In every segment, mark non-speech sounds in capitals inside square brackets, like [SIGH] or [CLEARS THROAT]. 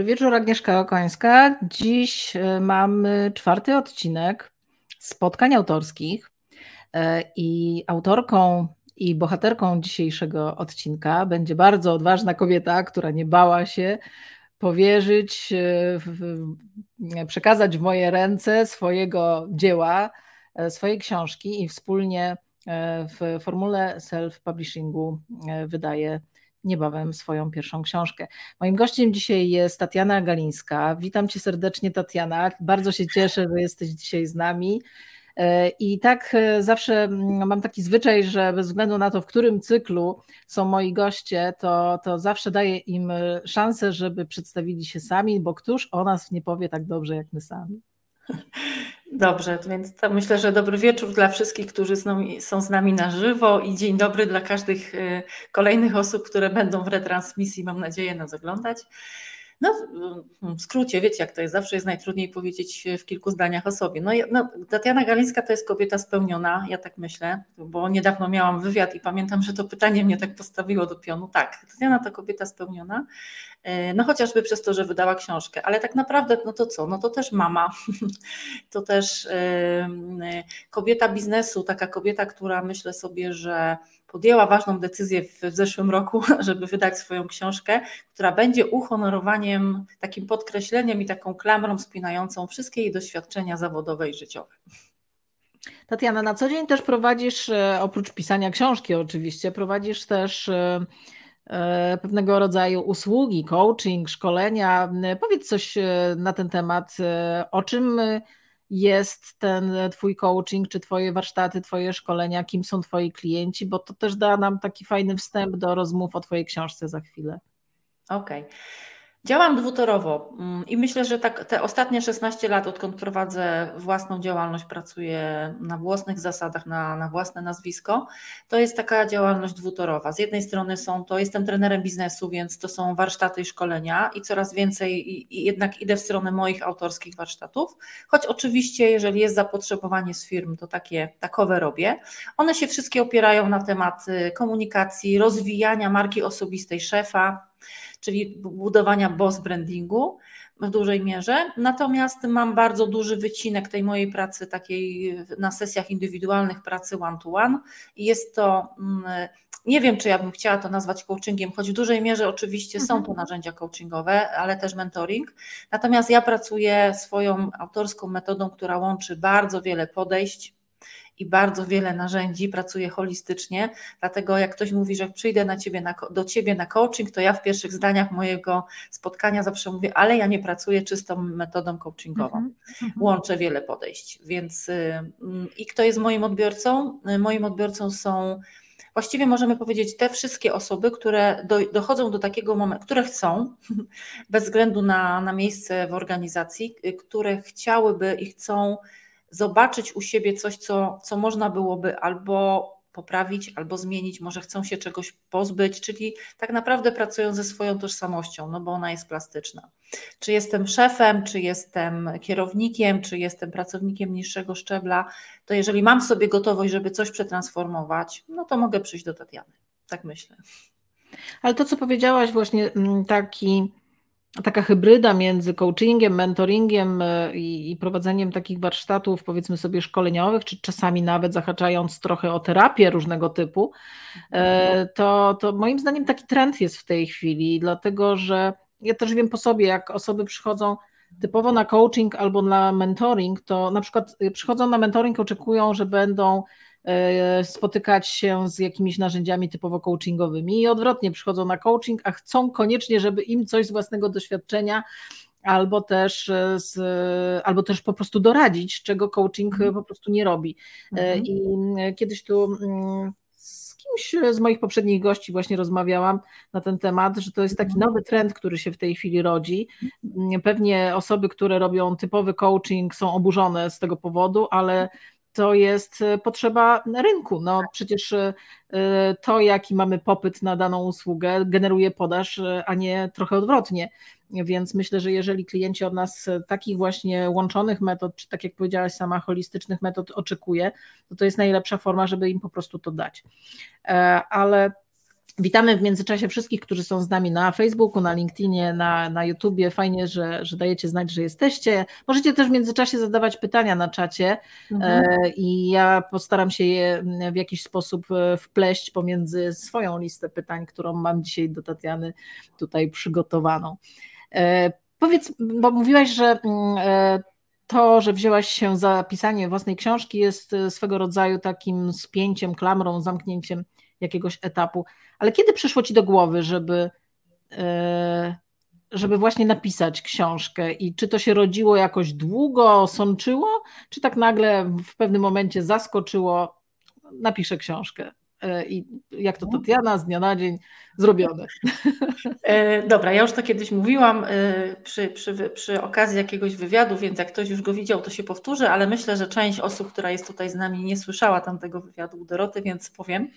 Dobry wieczór, Agnieszka Okońska. Dziś e, mamy czwarty odcinek spotkań autorskich e, i autorką i bohaterką dzisiejszego odcinka będzie bardzo odważna kobieta, która nie bała się powierzyć, e, przekazać w moje ręce swojego dzieła, swojej książki i wspólnie w formule self-publishingu wydaje niebawem swoją pierwszą książkę. Moim gościem dzisiaj jest Tatiana Galińska. Witam cię serdecznie, Tatiana. Bardzo się cieszę, że jesteś dzisiaj z nami. E, I tak e, zawsze mm, mam taki zwyczaj, że bez względu na to, w którym cyklu są moi goście, to, to zawsze daję im szansę, żeby przedstawili się sami, bo któż o nas nie powie tak dobrze jak my sami. Dobrze, więc to myślę, że dobry wieczór dla wszystkich, którzy są z nami na żywo i dzień dobry dla każdych y, kolejnych osób, które będą w retransmisji, mam nadzieję, nas oglądać. No, w skrócie, wiecie, jak to jest, zawsze jest najtrudniej powiedzieć w kilku zdaniach o sobie. No, no, Tatiana Galińska to jest kobieta spełniona, ja tak myślę, bo niedawno miałam wywiad i pamiętam, że to pytanie mnie tak postawiło do pionu. Tak, Tatiana to kobieta spełniona, no chociażby przez to, że wydała książkę, ale tak naprawdę, no to co, no to też mama, [LAUGHS] to też kobieta biznesu, taka kobieta, która myślę sobie, że podjęła ważną decyzję w, w zeszłym roku, [LAUGHS] żeby wydać swoją książkę, która będzie uhonorowaniem, takim podkreśleniem i taką klamrą spinającą wszystkie jej doświadczenia zawodowe i życiowe. Tatiana, na co dzień też prowadzisz, e, oprócz pisania książki oczywiście, prowadzisz też e, e, pewnego rodzaju usługi, coaching, szkolenia. Powiedz coś na ten temat, o czym jest ten Twój coaching, czy Twoje warsztaty, Twoje szkolenia, kim są Twoi klienci, bo to też da nam taki fajny wstęp do rozmów o Twojej książce za chwilę. Okej. Okay. Działam dwutorowo mm, i myślę, że tak te ostatnie 16 lat, odkąd prowadzę własną działalność, pracuję na własnych zasadach, na, na własne nazwisko, to jest taka działalność dwutorowa. Z jednej strony są to, jestem trenerem biznesu, więc to są warsztaty i szkolenia i coraz więcej i, i jednak idę w stronę moich autorskich warsztatów, choć oczywiście jeżeli jest zapotrzebowanie z firm, to takie takowe robię. One się wszystkie opierają na temat komunikacji, rozwijania marki osobistej szefa, czyli budowania boss brandingu w dużej mierze. Natomiast mam bardzo duży wycinek tej mojej pracy takiej na sesjach indywidualnych pracy one-to-one i jest to mm, nie wiem, czy ja bym chciała to nazwać coachingiem, choć w dużej mierze oczywiście mhm. są to narzędzia coachingowe, ale też mentoring. Natomiast ja pracuję swoją autorską metodą, która łączy bardzo wiele podejść, i bardzo wiele narzędzi, pracuję holistycznie, dlatego jak ktoś mówi, że przyjdę na ciebie na, do ciebie na coaching, to ja w pierwszych zdaniach mojego spotkania zawsze mówię, ale ja nie pracuję czystą metodą coachingową. Mm -hmm. Łączę wiele podejść, więc i kto jest moim odbiorcą? Y, moim odbiorcą są właściwie możemy powiedzieć te wszystkie osoby, które do, dochodzą do takiego momentu, które chcą, [LAUGHS] bez względu na, na miejsce w organizacji, y, które chciałyby i chcą zobaczyć u siebie coś, co, co można byłoby albo poprawić, albo zmienić, może chcą się czegoś pozbyć, czyli tak naprawdę pracują ze swoją tożsamością, no bo ona jest plastyczna. Czy jestem szefem, czy jestem kierownikiem, czy jestem pracownikiem niższego szczebla, to jeżeli mam w sobie gotowość, żeby coś przetransformować, no to mogę przyjść do Tatiany. Tak myślę. Ale to, co powiedziałaś, właśnie mm, taki taka hybryda między coachingiem, mentoringiem e, i, i, prowadzeniem takich warsztatów, powiedzmy sobie, szkoleniowych, czy czasami nawet zahaczając trochę o terapię różnego typu, e, to, to moim zdaniem taki trend jest w tej chwili, dlatego że ja też wiem po sobie, jak osoby przychodzą typowo na coaching albo na mentoring, to na przykład przychodzą na mentoring, oczekują, że będą E, spotykać się z jakimiś narzędziami typowo coachingowymi i odwrotnie przychodzą na coaching, a chcą koniecznie, żeby im coś z własnego doświadczenia albo też, e, z, albo też po prostu doradzić, czego coaching mhm. po prostu nie robi. E, mhm. I kiedyś tu mm, z kimś z moich poprzednich gości właśnie rozmawiałam na ten temat, że to jest taki mhm. nowy trend, który się w tej chwili rodzi. Pewnie osoby, które robią typowy coaching są oburzone z tego powodu, ale to jest e, potrzeba rynku. No przecież e, to, jaki mamy popyt na daną usługę, generuje podaż, e, a nie trochę odwrotnie. Więc myślę, że jeżeli klienci od nas takich właśnie łączonych metod, czy tak jak powiedziałaś sama, holistycznych metod oczekuje, to to jest najlepsza forma, żeby im po prostu to dać. Ale Witamy w międzyczasie wszystkich, którzy są z nami na Facebooku, na LinkedInie, na, na YouTubie. Fajnie, że, że dajecie znać, że jesteście. Możecie też w międzyczasie zadawać pytania na czacie mhm. E, i ja postaram się je w jakiś sposób e, wpleść pomiędzy swoją listę pytań, którą mam dzisiaj do Tatiany tutaj przygotowaną. E, powiedz, bo mówiłaś, że mm, to, że wzięłaś się za pisanie własnej książki jest swego rodzaju takim spięciem, klamrą, zamknięciem jakiegoś etapu. Ale kiedy przyszło ci do głowy, żeby, e, żeby właśnie napisać książkę i czy to się rodziło jakoś długo, sączyło, czy tak nagle w pewnym momencie zaskoczyło, napiszę książkę? E, I jak to Tatiana, z dnia na dzień zrobione. E, dobra, ja już to kiedyś mówiłam przy, przy, przy okazji jakiegoś wywiadu, więc jak ktoś już go widział, to się powtórzy, ale myślę, że część osób, która jest tutaj z nami, nie słyszała tamtego wywiadu u Doroty, więc powiem.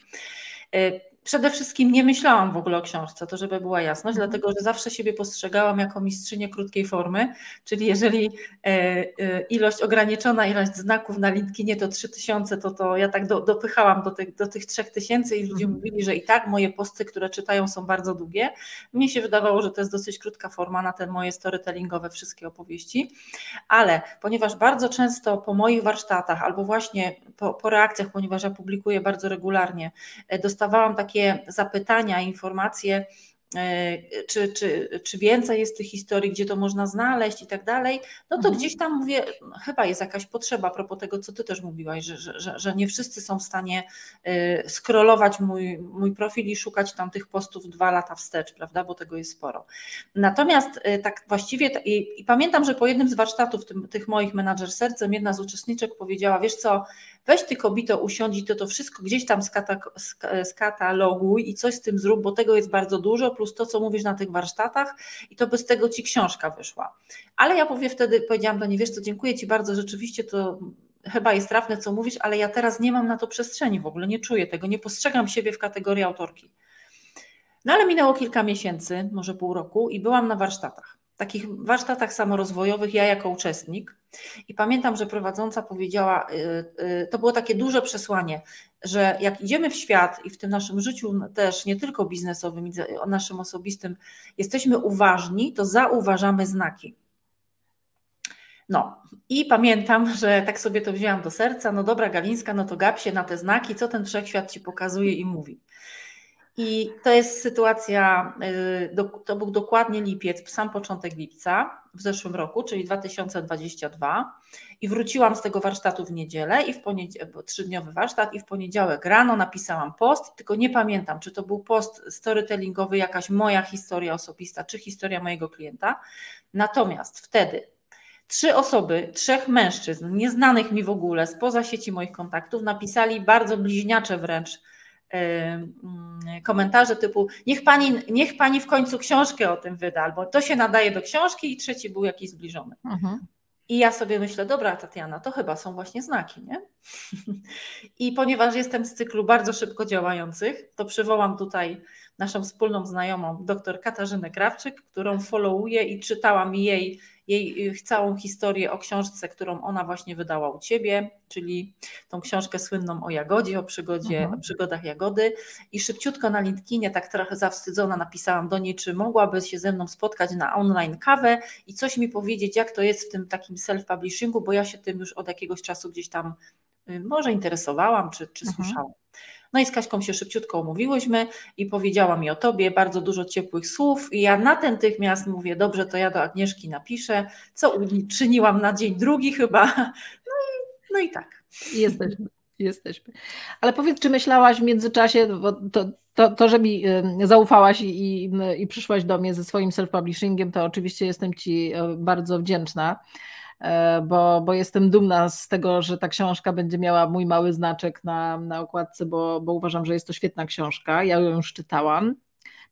it Przede wszystkim nie myślałam w ogóle o książce, to żeby była jasność, mhm. dlatego że zawsze siebie postrzegałam jako mistrzynię krótkiej formy, czyli jeżeli e, e, ilość ograniczona, ilość znaków na LinkedInie to 3000, to, to ja tak do, dopychałam do tych, do tych 3000 i ludzie mhm. mówili, że i tak moje posty, które czytają są bardzo długie. Mnie się wydawało, że to jest dosyć krótka forma na te moje storytellingowe wszystkie opowieści, ale ponieważ bardzo często po moich warsztatach albo właśnie po, po reakcjach, ponieważ ja publikuję bardzo regularnie, e, dostawałam takie takie zapytania, informacje, e, czy, czy, czy więcej jest tych historii, gdzie to można znaleźć i tak dalej, no to mhm. gdzieś tam mówię, chyba jest jakaś potrzeba a propos tego, co ty też mówiłaś, że, że, że nie wszyscy są w stanie e, skrolować mój, mój profil i szukać tam tych postów dwa lata wstecz, prawda, bo tego jest sporo. Natomiast e, tak właściwie, i, i pamiętam, że po jednym z warsztatów tym, tych moich menadżer sercem, jedna z uczestniczek powiedziała, wiesz co, weź ty kobito usiądź i to, to wszystko gdzieś tam skataloguj i coś z tym zrób, bo tego jest bardzo dużo, plus to, co mówisz na tych warsztatach i to bez tego ci książka wyszła. Ale ja powie wtedy, powiedziałam do niej, wiesz co, dziękuję ci bardzo, rzeczywiście to chyba jest trafne, co mówisz, ale ja teraz nie mam na to przestrzeni w ogóle, nie czuję tego, nie postrzegam siebie w kategorii autorki. No ale minęło kilka miesięcy, może pół roku i byłam na warsztatach takich warsztatach samorozwojowych, ja jako uczestnik. I pamiętam, że prowadząca powiedziała, y, y, to było takie duże przesłanie, że jak idziemy w świat i w tym naszym życiu też, nie tylko biznesowym, naszym osobistym, jesteśmy uważni, to zauważamy znaki. No i pamiętam, że tak sobie to wzięłam do serca, no dobra Galińska, no to gap się na te znaki, co ten wszechświat ci pokazuje i mówi. I to jest sytuacja, y, to był dokładnie lipiec, sam początek lipca w zeszłym roku, czyli 2022. I wróciłam z tego warsztatu w niedzielę i w trzydniowy warsztat, i w poniedziałek rano napisałam post, tylko nie pamiętam, czy to był post storytellingowy, jakaś moja historia osobista, czy historia mojego klienta. Natomiast wtedy trzy osoby, trzech mężczyzn, nieznanych mi w ogóle, spoza sieci moich kontaktów, napisali bardzo bliźniacze wręcz komentarze typu niech pani, niech pani w końcu książkę o tym wyda, albo to się nadaje do książki i trzeci był jakiś zbliżony. Mhm. I ja sobie myślę, dobra Tatiana, to chyba są właśnie znaki, nie? [LAUGHS] I ponieważ jestem z cyklu bardzo szybko działających, to przywołam tutaj naszą wspólną znajomą, dr Katarzynę Krawczyk, którą followuję i czytałam jej jej y, całą historię o książce, którą ona właśnie wydała u ciebie, czyli tą książkę słynną o Jagodzie, o przygodzie, mhm. o przygodach Jagody. I szybciutko na LinkedInie, tak trochę zawstydzona, napisałam do niej, czy mogłaby się ze mną spotkać na online kawę i coś mi powiedzieć, jak to jest w tym takim self-publishingu, bo ja się tym już od jakiegoś czasu gdzieś tam y, może interesowałam, czy, czy mhm. słyszałam. No i z Kaśką się szybciutko umówiłyśmy i powiedziała mi o tobie bardzo dużo ciepłych słów i ja natychmiast mówię, dobrze, to ja do Agnieszki napiszę, co czyniłam na dzień drugi chyba. [LAUGHS] No i, no i tak. Jesteśmy. Jesteśmy. Ale powiedz, czy myślałaś w międzyczasie, bo to, to, to że mi zaufałaś i, i, i przyszłaś do mnie ze swoim self-publishingiem, to oczywiście jestem Ci e, bardzo wdzięczna. E, bo, bo jestem dumna z tego, że ta książka będzie miała mój mały znaczek na, na okładce, bo, bo uważam, że jest to świetna książka. Ja ją już czytałam,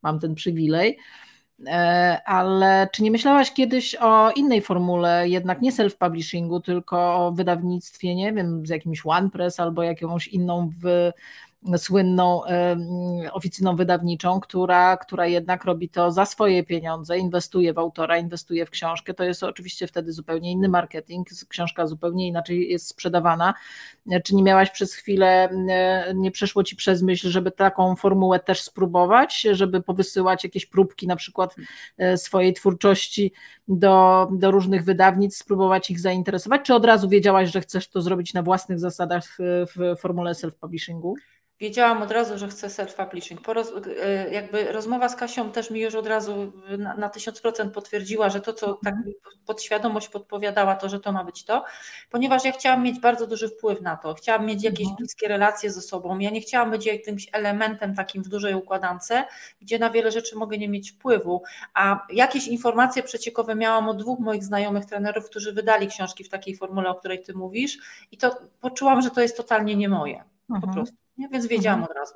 mam ten przywilej. E, ale czy nie myślałaś kiedyś o innej formule, jednak nie self-publishingu, tylko o wydawnictwie, nie wiem, z jakimś OnePress albo jakąś inną w, słynną oficyną wydawniczą, która, która jednak robi to za swoje pieniądze, inwestuje w autora, inwestuje w książkę. To jest oczywiście wtedy zupełnie inny marketing, książka zupełnie inaczej jest sprzedawana. Czy nie miałaś przez chwilę, nie przeszło ci przez myśl, żeby taką formułę też spróbować, żeby powysyłać jakieś próbki na przykład e, swojej twórczości do, do różnych wydawnictw, spróbować ich zainteresować, czy od razu wiedziałaś, że chcesz to zrobić na własnych zasadach w formule self-publishingu? Wiedziałam od razu, że chcę self-publishing. E, jakby rozmowa z Kasią też mi już od razu na, na 1000% potwierdziła, że to, co tak mi podświadomość podpowiadała, to, że to ma być to, ponieważ ja chciałam mieć bardzo duży wpływ na to. Chciałam mieć jakieś mhm. bliskie relacje ze sobą. Ja nie chciałam być jakimś elementem takim w dużej układance, gdzie na wiele rzeczy mogę nie mieć wpływu. A jakieś informacje przeciekowe miałam od dwóch moich znajomych trenerów, którzy wydali książki w takiej formule, o której ty mówisz, i to poczułam, że to jest totalnie nie moje. Po mhm. prostu nie? więc wiedziałam mhm. od razu.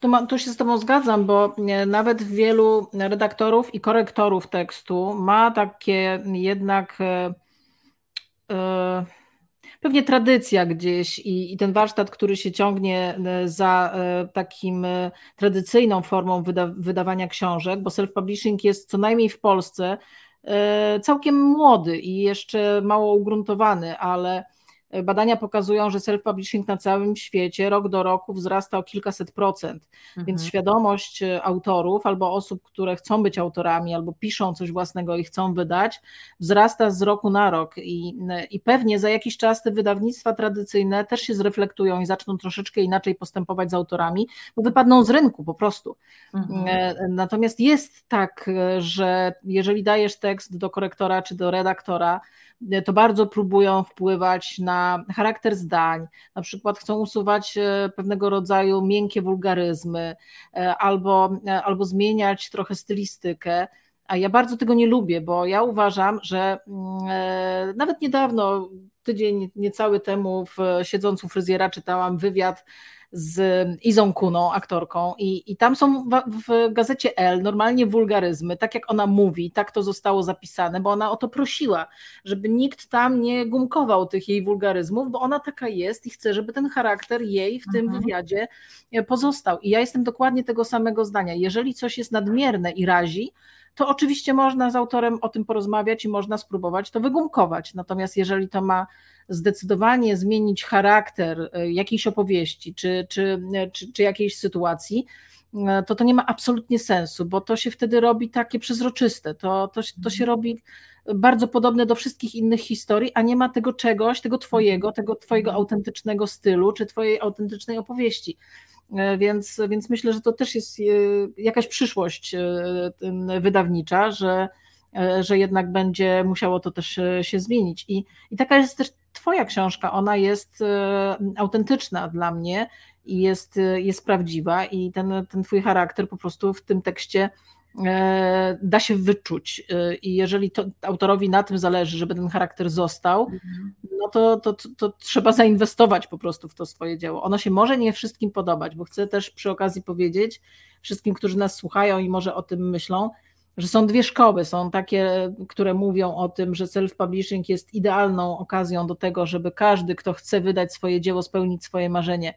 Tu, ma, tu się z Tobą zgadzam, bo nawet wielu redaktorów i korektorów tekstu ma takie jednak e, e, pewnie tradycja gdzieś i, i, ten warsztat, który się ciągnie e, za e, takim e, tradycyjną formą wyda, wydawania książek, bo self-publishing jest co najmniej w Polsce e, całkiem młody i jeszcze mało ugruntowany, ale Badania pokazują, że self-publishing na całym świecie rok do roku wzrasta o kilkaset procent, mhm. więc świadomość e, autorów albo osób, które chcą być autorami albo piszą coś własnego i chcą wydać, wzrasta z roku na rok i, e, i pewnie za jakiś czas te wydawnictwa tradycyjne też się zreflektują i zaczną troszeczkę inaczej postępować z autorami, bo wypadną z rynku po prostu. Mhm. E, natomiast jest tak, że jeżeli dajesz tekst do korektora czy do redaktora, to bardzo próbują wpływać na charakter zdań, na przykład chcą usuwać e, pewnego rodzaju miękkie wulgaryzmy e, albo, e, albo zmieniać trochę stylistykę. A ja bardzo tego nie lubię, bo ja uważam, że mm, nawet niedawno, tydzień niecały temu, w, siedząc u fryzjera, czytałam wywiad z Izą Kuną, aktorką, i, i tam są w, w, gazecie L normalnie wulgaryzmy, tak jak ona mówi, tak to zostało zapisane, bo ona o to prosiła, żeby nikt tam nie gumkował tych jej wulgaryzmów, bo ona taka jest i chce, żeby ten charakter jej w tym mhm. wywiadzie e, pozostał. I ja jestem dokładnie tego samego zdania. Jeżeli coś jest nadmierne i razi, to oczywiście można z autorem o tym porozmawiać i można spróbować to wygumkować. Natomiast jeżeli to ma zdecydowanie zmienić charakter e, jakiejś opowieści czy, czy, czy, czy jakiejś sytuacji, e, to to nie ma absolutnie sensu, bo to się wtedy robi takie przezroczyste, to, to, to się robi bardzo podobne do wszystkich innych historii, a nie ma tego czegoś, tego twojego, tego twojego autentycznego stylu, czy twojej autentycznej opowieści. E, więc, więc myślę, że to też jest jakaś przyszłość wydawnicza, że, że jednak będzie musiało to też się zmienić. I, i taka jest też Twoja książka, ona jest e, autentyczna dla mnie i jest, e, jest prawdziwa, i ten, ten Twój charakter po prostu w tym tekście e, da się wyczuć. I jeżeli to, autorowi na tym zależy, żeby ten charakter został, mhm. no to, to, to, to, trzeba zainwestować po prostu w to swoje dzieło. Ono się może nie wszystkim podobać, bo chcę też przy okazji powiedzieć wszystkim, którzy nas słuchają i może o tym myślą, że są dwie szkoły. Są takie, które mówią o tym, że self-publishing jest idealną okazją do tego, żeby każdy, kto chce wydać swoje dzieło, spełnić swoje marzenie,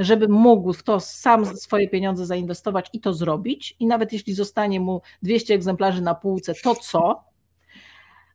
żeby mógł w to sam swoje pieniądze zainwestować i to zrobić. I nawet jeśli zostanie mu 200 egzemplarzy na półce, to co?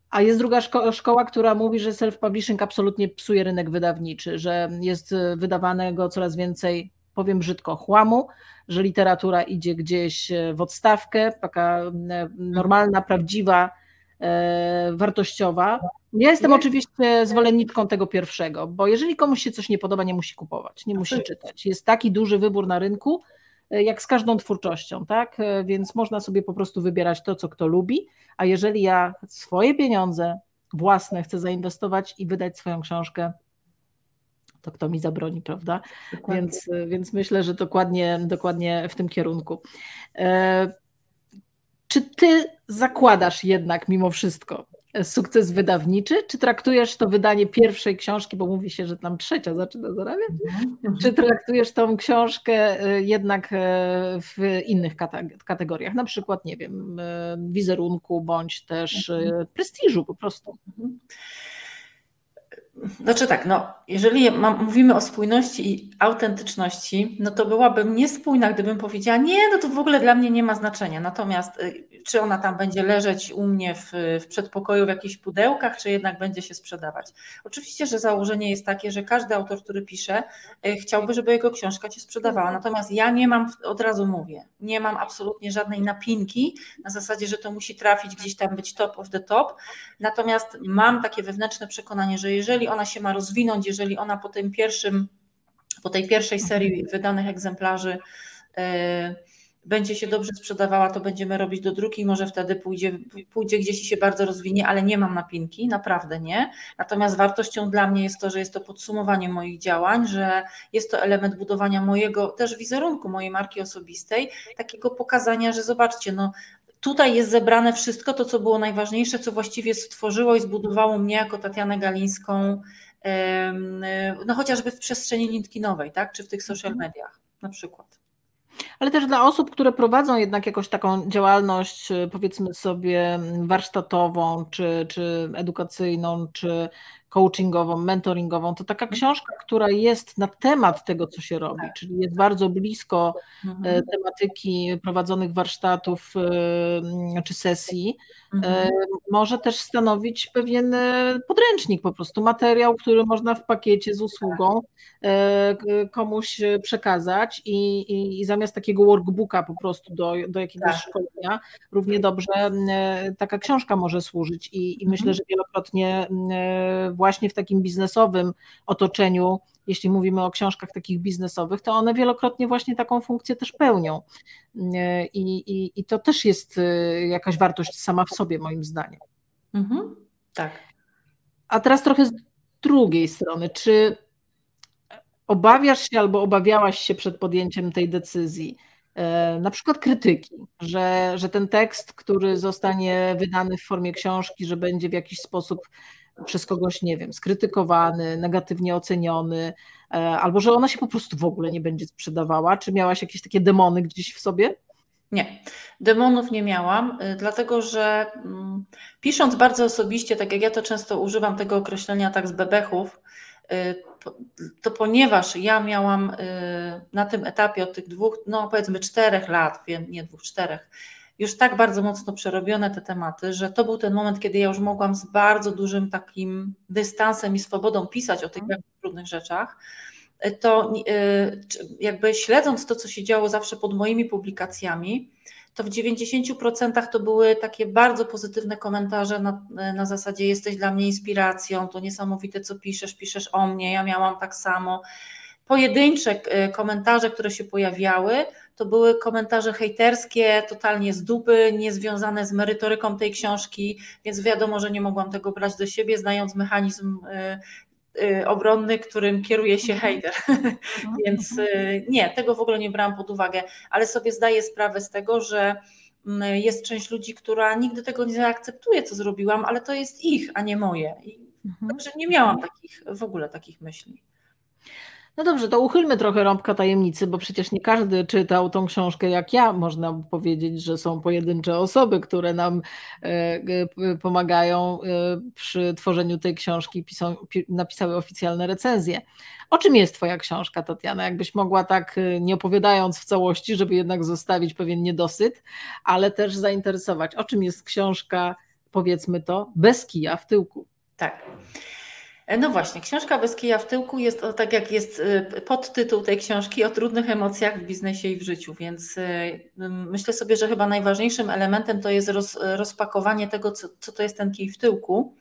A jest druga szko szkoła, która mówi, że self-publishing absolutnie psuje rynek wydawniczy, że jest wydawanego coraz więcej powiem brzydko, chłamu, że literatura idzie gdzieś e, w odstawkę, taka e, normalna, prawdziwa, e, wartościowa. Ja jestem oczywiście zwolenniczką tego pierwszego, bo jeżeli komuś się coś nie podoba, nie musi kupować, nie musi czytać. Jest taki duży wybór na rynku, jak z każdą twórczością, tak? Więc można sobie po prostu wybierać to, co kto lubi, a jeżeli ja swoje pieniądze własne chcę zainwestować i wydać swoją książkę, to kto mi zabroni, prawda? Więc, więc myślę, że dokładnie, dokładnie w tym kierunku. E, czy ty zakładasz jednak mimo wszystko sukces wydawniczy, czy traktujesz to wydanie pierwszej książki, bo mówi się, że tam trzecia zaczyna zarabiać, mhm. czy traktujesz tą książkę e, jednak e, w innych kategoriach, na przykład, nie wiem, wizerunku, bądź też mhm. prestiżu po prostu? Mhm znaczy tak, no, jeżeli mam, mówimy o spójności i autentyczności, no to byłabym niespójna, gdybym powiedziała, nie, no to w ogóle dla mnie nie ma znaczenia. Natomiast y, czy ona tam będzie leżeć u mnie w, w przedpokoju w jakichś pudełkach, czy jednak będzie się sprzedawać. Oczywiście, że założenie jest takie, że każdy autor, który pisze, y, chciałby, żeby jego książka się sprzedawała. Natomiast ja nie mam, od razu mówię, nie mam absolutnie żadnej napinki na zasadzie, że to musi trafić gdzieś tam, być top of the top. Natomiast mam takie wewnętrzne przekonanie, że jeżeli ona się ma rozwinąć, jeżeli ona po tym pierwszym, po tej pierwszej serii wydanych egzemplarzy yy, będzie się dobrze sprzedawała, to będziemy robić do druki i może wtedy pójdzie, pójdzie gdzieś i się bardzo rozwinie, ale nie mam napinki, naprawdę nie. Natomiast wartością dla mnie jest to, że jest to podsumowanie moich działań, że jest to element budowania mojego też wizerunku, mojej marki osobistej, takiego pokazania, że zobaczcie, no tutaj jest zebrane wszystko to, co było najważniejsze, co właściwie stworzyło i zbudowało mnie jako Tatianę Galińską, no chociażby w przestrzeni LinkedInowej, tak, czy w tych social mhm. mediach na przykład. Ale też dla osób, które prowadzą jednak jakąś taką działalność, powiedzmy sobie, warsztatową, czy, czy edukacyjną, czy coachingową, mentoringową, to taka mhm. książka, która jest na temat tego, co się robi, tak. czyli jest bardzo blisko e, mhm. tematyki prowadzonych warsztatów e, czy sesji, e, mhm. może też stanowić pewien podręcznik, po prostu materiał, który można w pakiecie z usługą komuś przekazać i, i, i zamiast takiego workbooka po prostu do, do jakiegoś tak. szkolenia, równie dobrze taka książka może służyć i, i myślę, że wielokrotnie właśnie w takim biznesowym otoczeniu, jeśli mówimy o książkach takich biznesowych, to one wielokrotnie właśnie taką funkcję też pełnią. I, i, i to też jest y, jakaś wartość sama w sobie, moim zdaniem. Mhm, tak. A teraz trochę z drugiej strony, czy obawiasz się albo obawiałaś się przed podjęciem tej decyzji, e, na przykład krytyki, że, że ten tekst, który zostanie wydany w formie książki, że będzie w jakiś sposób przez kogoś, nie wiem, skrytykowany, negatywnie oceniony, e, albo że ona się po prostu w ogóle nie będzie sprzedawała? Czy miałaś jakieś takie demony gdzieś w sobie? Nie, demonów nie miałam, y, dlatego że mm, pisząc bardzo osobiście, tak jak ja to często używam tego określenia tak z bebechów, y, to ponieważ ja miałam y, na tym etapie od tych dwóch, no powiedzmy czterech lat, wiem, nie dwóch, czterech, już tak bardzo mocno przerobione te tematy, że to był ten moment, kiedy ja już mogłam z bardzo dużym takim dystansem i swobodą pisać o tych mhm. trudnych rzeczach. To y, jakby śledząc to, co się działo zawsze pod moimi publikacjami, to w 90% to były takie bardzo pozytywne komentarze na, na zasadzie jesteś dla mnie inspiracją, to niesamowite, co piszesz, piszesz o mnie, ja miałam tak samo. Pojedyncze komentarze, które się pojawiały, to były komentarze hejterskie, totalnie z dupy, niezwiązane z merytoryką tej książki, więc wiadomo, że nie mogłam tego brać do siebie, znając mechanizm y, y, obronny, którym kieruje się mhm. hejter. Mhm. [LAUGHS] Więc y, nie, tego w ogóle nie brałam pod uwagę, ale sobie zdaję sprawę z tego, że mm, jest część ludzi, która nigdy tego nie zaakceptuje, co zrobiłam, ale to jest ich, a nie moje. I mhm. Także nie miałam takich, w ogóle takich myśli. No dobrze, to uchylmy trochę rąbka tajemnicy, bo przecież nie każdy czytał tą książkę jak ja. Można powiedzieć, że są pojedyncze osoby, które nam e, e, pomagają e, przy tworzeniu tej książki, napisały oficjalne recenzje. O czym jest Twoja książka, Tatiana? Jakbyś mogła tak, nie opowiadając w całości, żeby jednak zostawić pewien niedosyt, ale też zainteresować. O czym jest książka, powiedzmy to, bez kija w tyłku? Tak. E, no właśnie, książka bez kija w tyłku jest, tak jak jest y, podtytuł tej książki, o trudnych emocjach w biznesie i w życiu, więc y, myślę sobie, że chyba najważniejszym elementem to jest roz, rozpakowanie tego, co, co to jest ten kij w tyłku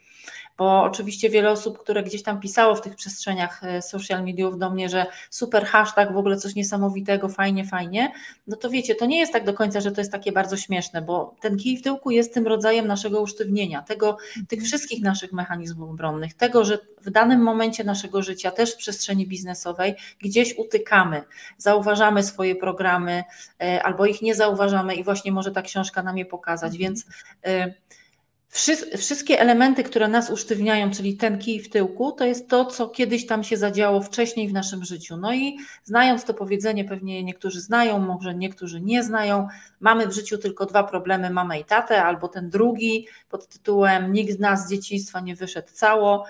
bo oczywiście wiele osób, które gdzieś tam pisało w tych przestrzeniach e, social mediów do mnie, że super hashtag, w ogóle coś niesamowitego, fajnie, fajnie, no to wiecie, to nie jest tak do końca, że to jest takie bardzo śmieszne, bo ten kij w tyłku jest tym rodzajem naszego usztywnienia, tego, tych wszystkich naszych mechanizmów obronnych, tego, że w danym momencie naszego życia, też w przestrzeni biznesowej, gdzieś utykamy, zauważamy swoje programy e, albo ich nie zauważamy i właśnie może ta książka nam je pokazać, mhm. więc Wszystkie elementy, które nas usztywniają, czyli ten kij w tyłku, to jest to, co kiedyś tam się zadziało wcześniej w naszym życiu. No i znając to powiedzenie, pewnie niektórzy znają, może niektórzy nie znają, mamy w życiu tylko dwa problemy, mamę i tatę, albo ten drugi pod tytułem nikt z nas z dzieciństwa nie wyszedł cało.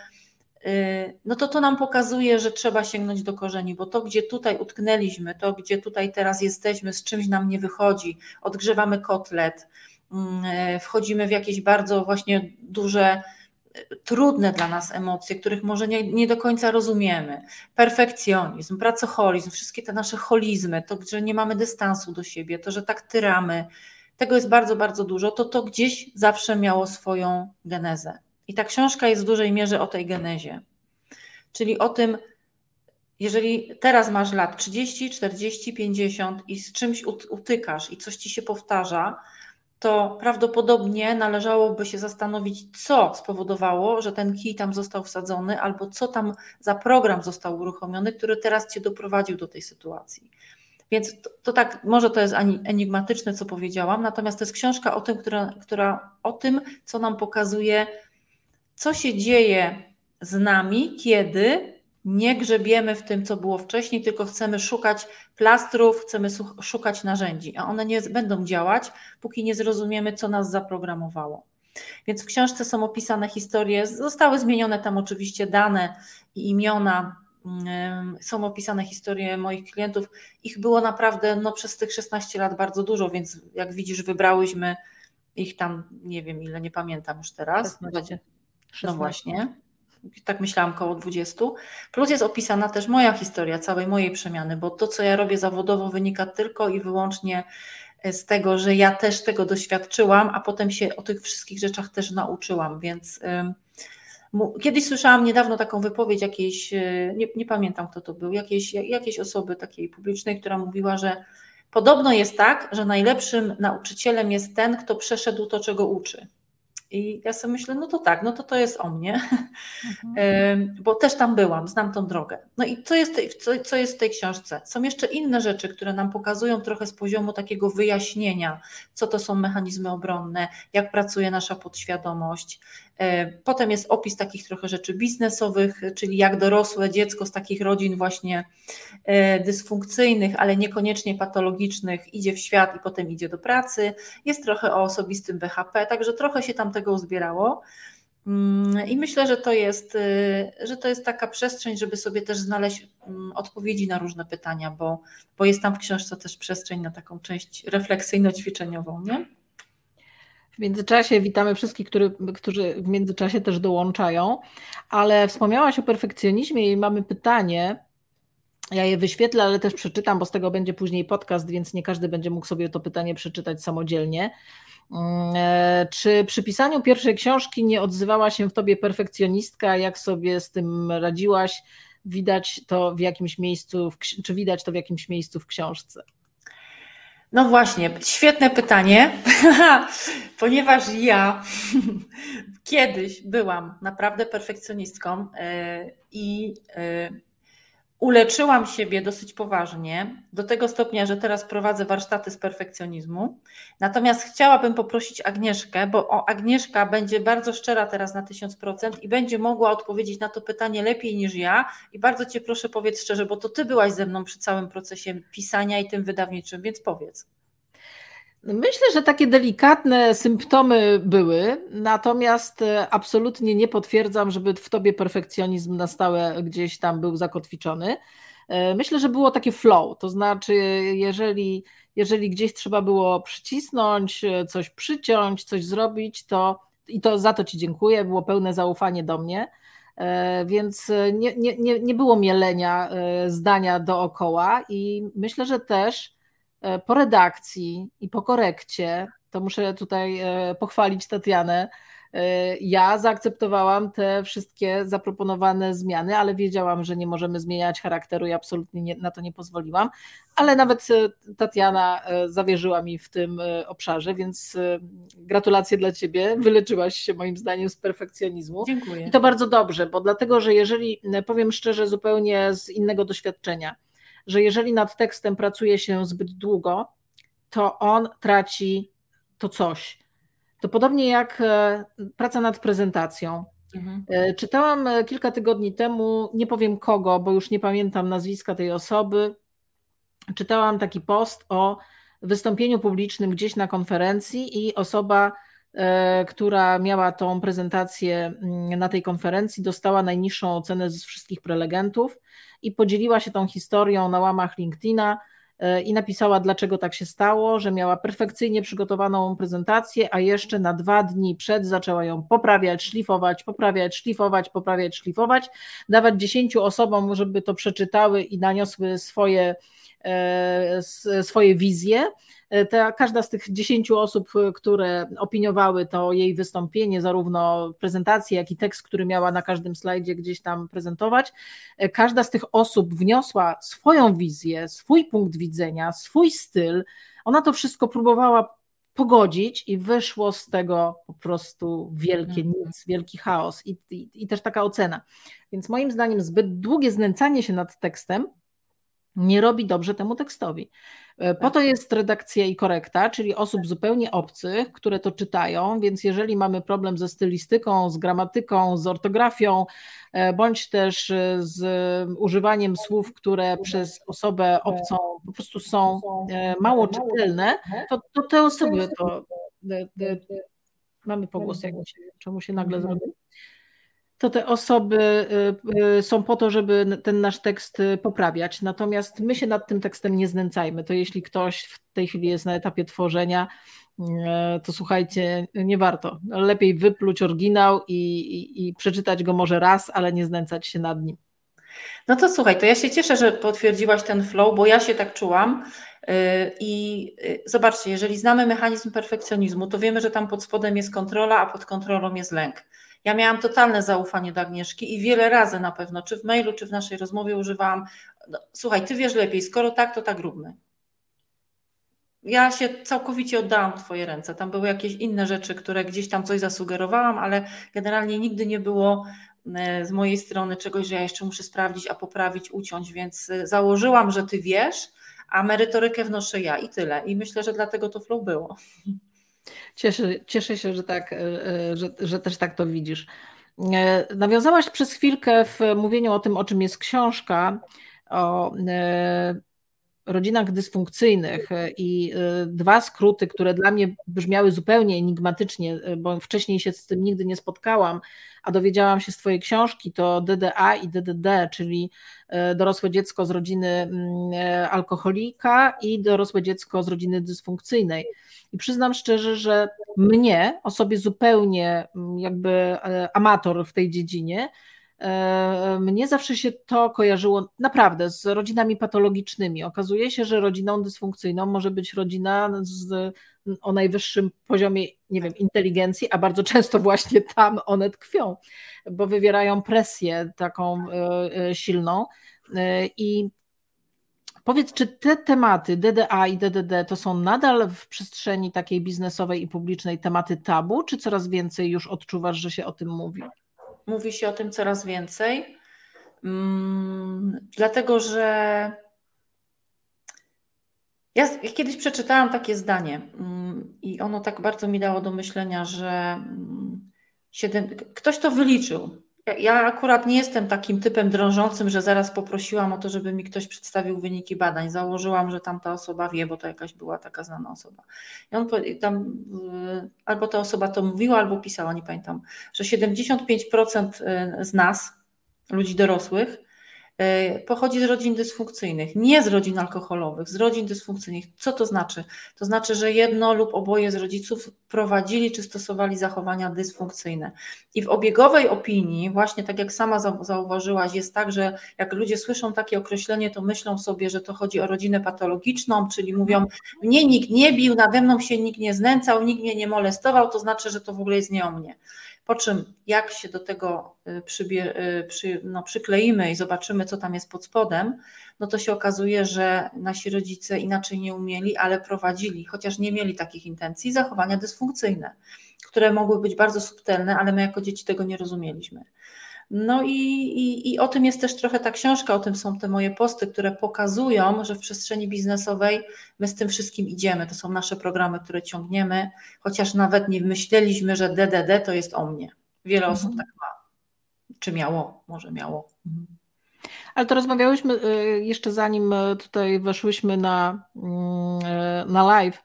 no to to nam pokazuje, że trzeba sięgnąć do korzeni, bo to, gdzie tutaj utknęliśmy, to, gdzie tutaj teraz jesteśmy, z czymś nam nie wychodzi, odgrzewamy kotlet, wchodzimy w jakieś bardzo właśnie duże trudne dla nas emocje, których może nie, nie do końca rozumiemy. Perfekcjonizm, pracoholizm, wszystkie te nasze holizmy, to, że nie mamy dystansu do siebie, to, że tak tyramy, tego jest bardzo, bardzo dużo, to to gdzieś zawsze miało swoją genezę. I ta książka jest w dużej mierze o tej genezie. Czyli o tym, jeżeli teraz masz lat 30, 40, 50 i z czymś utykasz i coś ci się powtarza, to prawdopodobnie należałoby się zastanowić, co spowodowało, że ten kij tam został wsadzony, albo co tam za program został uruchomiony, który teraz cię doprowadził do tej sytuacji. Więc to, to tak, może to jest enigmatyczne, co powiedziałam, natomiast to jest książka o tym, która, która o tym, co nam pokazuje, co się dzieje z nami, kiedy nie grzebiemy w tym, co było wcześniej, tylko chcemy szukać plastrów, chcemy szukać narzędzi, a one nie będą działać, póki nie zrozumiemy, co nas zaprogramowało. Więc w książce są opisane historie, zostały zmienione tam oczywiście dane i imiona, są opisane historie moich klientów. Ich było naprawdę no, przez tych 16 lat bardzo dużo, więc jak widzisz, wybrałyśmy ich tam, nie wiem ile, nie pamiętam już teraz. 16. No właśnie tak myślałam, około 20. Plus jest opisana też moja historia, całej mojej przemiany, bo to, co ja robię zawodowo, wynika tylko i wyłącznie e, z tego, że ja też tego doświadczyłam, a potem się o tych wszystkich rzeczach też nauczyłam, więc. Kiedyś słyszałam niedawno taką wypowiedź jakiejś, e, nie, nie, pamiętam kto to był, jakiejś, jakiejś osoby takiej publicznej, która mówiła, że podobno jest tak, że najlepszym nauczycielem jest ten, kto przeszedł to, czego uczy. I ja sobie myślę, no to tak, no to to jest o mnie, mhm. [LAUGHS] bo też tam byłam, znam tą drogę. No i co jest, co, co jest w tej książce? Są jeszcze inne rzeczy, które nam pokazują trochę z poziomu takiego wyjaśnienia, co to są mechanizmy obronne, jak pracuje nasza podświadomość, potem jest opis takich trochę rzeczy biznesowych, czyli jak dorosłe dziecko z takich rodzin właśnie e, dysfunkcyjnych, ale niekoniecznie patologicznych, idzie w świat i potem idzie do pracy. Jest trochę o osobistym BHP, także trochę się tam tego uzbierało. Mm, I myślę, że to jest, e, że to jest taka przestrzeń, żeby sobie też znaleźć mm, odpowiedzi na różne pytania, bo, bo jest tam w książce też przestrzeń na taką część refleksyjno-ćwiczeniową. Nie? W międzyczasie witamy wszystkich, który, którzy w międzyczasie też dołączają, ale wspomniałaś o perfekcjonizmie i mamy pytanie. Ja je wyświetlę, ale też przeczytam, bo z tego będzie później podcast, więc nie każdy będzie mógł sobie to pytanie przeczytać samodzielnie. Mm, e, czy przy pisaniu pierwszej książki nie odzywała się w tobie perfekcjonistka? Jak sobie z tym radziłaś? Widać to w jakimś miejscu, czy widać to w jakimś miejscu w książce? No właśnie, świetne pytanie, [LAUGHS] ponieważ ja [LAUGHS] kiedyś byłam naprawdę perfekcjonistką e, i e, uleczyłam siebie dosyć poważnie, do tego stopnia, że teraz prowadzę warsztaty z perfekcjonizmu. Natomiast chciałabym poprosić Agnieszkę, bo o, Agnieszka będzie bardzo szczera teraz na 1000% i będzie mogła odpowiedzieć na to pytanie lepiej niż ja. I bardzo Cię proszę, powiedz szczerze, bo to Ty byłaś ze mną przy całym procesie pisania i tym wydawniczym, więc powiedz. Myślę, że takie delikatne symptomy były, natomiast e, absolutnie nie potwierdzam, żeby w tobie perfekcjonizm na stałe gdzieś tam był zakotwiczony. E, myślę, że było takie flow, to znaczy, jeżeli, jeżeli gdzieś trzeba było przycisnąć, e, coś przyciąć, coś zrobić, to i to za to Ci dziękuję, było pełne zaufanie do mnie, więc nie, nie, nie, było mielenia zdania dookoła i myślę, że też po redakcji i po korekcie, to muszę tutaj e, pochwalić Tatianę, e, ja zaakceptowałam te wszystkie zaproponowane zmiany, ale wiedziałam, że nie możemy zmieniać charakteru i absolutnie nie, na to nie pozwoliłam. Ale nawet Tatiana zawierzyła mi w tym obszarze, więc gratulacje dla Ciebie. Wyleczyłaś się moim zdaniem z perfekcjonizmu. Dziękuję. I to bardzo dobrze, bo dlatego, że jeżeli, powiem szczerze, zupełnie z innego doświadczenia, że jeżeli nad tekstem pracuje się zbyt długo, to on traci to coś. To podobnie jak e, praca nad prezentacją. Mhm. E, czytałam e, kilka tygodni temu, nie powiem kogo, bo już nie pamiętam nazwiska tej osoby. Czytałam taki post o wystąpieniu publicznym gdzieś na konferencji i osoba która miała tą prezentację mm, na tej konferencji, dostała najniższą ocenę z wszystkich prelegentów i podzieliła się tą historią na łamach LinkedIna E, i napisała, dlaczego tak się stało, że miała perfekcyjnie przygotowaną prezentację, a jeszcze na dwa dni przed zaczęła ją poprawiać, szlifować, poprawiać, szlifować, poprawiać, szlifować, dawać dziesięciu osobom, żeby to przeczytały i naniosły swoje, e, swoje wizje E, ta, każda z tych dziesięciu osób, e, które opiniowały to jej wystąpienie, zarówno prezentację, jak i tekst, który miała na każdym slajdzie gdzieś tam prezentować, e, każda z tych osób wniosła swoją wizję, swój punkt widzenia, swój styl. Ona to wszystko próbowała pogodzić i wyszło z tego po prostu wielkie mhm. nic, wielki chaos i, i, i też taka ocena. Więc moim zdaniem zbyt długie znęcanie się nad tekstem nie robi dobrze temu tekstowi. E, po to jest redakcja i korekta, czyli osób zupełnie obcych, które to czytają, więc jeżeli mamy problem ze stylistyką, z gramatyką, z ortografią, e, bądź też e, z używaniem słów, które przez osobę obcą po prostu są mało czytelne, to, to te osoby to. Mamy pogłos, czemu się nagle zrobił? To te osoby y, y, są po to, żeby ten nasz tekst y, poprawiać. Natomiast my się nad tym tekstem nie znęcajmy. To jeśli ktoś w tej chwili jest na etapie tworzenia, to słuchajcie, nie warto. Lepiej wypluć oryginał i, i, i przeczytać go może raz, ale nie znęcać się nad nim. No to słuchaj, to ja się cieszę, że potwierdziłaś ten flow, bo ja się tak czułam. I zobaczcie, jeżeli znamy mechanizm perfekcjonizmu, to wiemy, że tam pod spodem jest kontrola, a pod kontrolą jest lęk. Ja miałam totalne zaufanie do Agnieszki i wiele razy na pewno, czy w mailu, czy w naszej rozmowie używałam, no, słuchaj, ty wiesz lepiej, skoro tak, to tak róbmy. Ja się całkowicie oddałam w Twoje ręce. Tam były jakieś inne rzeczy, które gdzieś tam coś zasugerowałam, ale generalnie nigdy nie było e, z mojej strony czegoś, że ja jeszcze muszę sprawdzić, a poprawić, uciąć, więc e, założyłam, że Ty wiesz, a merytorykę wnoszę ja i tyle. I myślę, że dlatego to flow było. Cieszę, cieszę się, że, tak, e, e, że, że też tak to widzisz. E, nawiązałaś przez chwilkę w mówieniu o tym, o czym jest książka, o rodzinach dysfunkcyjnych i dwa skróty, które dla mnie brzmiały zupełnie enigmatycznie, bo wcześniej się z tym nigdy nie spotkałam, a dowiedziałam się z Twojej książki, to DDA i DDD, czyli dorosłe dziecko z rodziny mm, alkoholika i dorosłe dziecko z rodziny dysfunkcyjnej. I przyznam szczerze, że mnie, osobie zupełnie mm, jakby e, amator w tej dziedzinie, e, mnie zawsze się to kojarzyło naprawdę z rodzinami patologicznymi. Okazuje się, że rodziną dysfunkcyjną może być rodzina z, o najwyższym poziomie, nie wiem, inteligencji, a bardzo często właśnie tam one tkwią, bo wywierają presję taką e, silną. I Powiedz, czy te tematy DDA i DDD to są nadal w przestrzeni takiej biznesowej i publicznej tematy tabu, czy coraz więcej już odczuwasz, że się o tym mówi? Mówi się o tym coraz więcej, hmm, dlatego że ja kiedyś przeczytałam takie zdanie hmm, i ono tak bardzo mi dało do myślenia, że siedem, ktoś to wyliczył. Ja akurat nie jestem takim typem drążącym, że zaraz poprosiłam o to, żeby mi ktoś przedstawił wyniki badań. Założyłam, że tamta osoba wie, bo to jakaś była taka znana osoba. I on tam y, albo ta osoba to mówiła, albo pisała, nie pamiętam, że 75% y, z nas, ludzi dorosłych, pochodzi z rodzin dysfunkcyjnych, nie z rodzin alkoholowych, z rodzin dysfunkcyjnych. Co to znaczy? To znaczy, że jedno lub oboje z rodziców prowadzili czy stosowali zachowania dysfunkcyjne. I w obiegowej opinii, właśnie tak jak sama zauważyłaś, jest tak, że jak ludzie słyszą takie określenie, to myślą sobie, że to chodzi o rodzinę patologiczną, czyli mówią, mnie nikt nie bił, nade mną się nikt nie znęcał, nikt mnie nie molestował, to znaczy, że to w ogóle jest nie o mnie. Po czym, jak się do tego y, przybie, y, przy, no, przykleimy i zobaczymy, co tam jest pod spodem, no to się okazuje, że nasi rodzice inaczej nie umieli, ale prowadzili, chociaż nie mieli takich intencji, zachowania dysfunkcyjne, które mogły być bardzo subtelne, ale my jako dzieci tego nie rozumieliśmy. No i, i, i o tym jest też trochę ta książka, o tym są te moje posty, które pokazują, że w przestrzeni biznesowej my z tym wszystkim idziemy. To są nasze programy, które ciągniemy, chociaż nawet nie myśleliśmy, że DDD to jest o mnie. Wiele mhm. osób tak ma. Czy miało? Może miało. Mhm. Ale to rozmawiałyśmy y, jeszcze zanim y, tutaj weszłyśmy na, mm, y, na live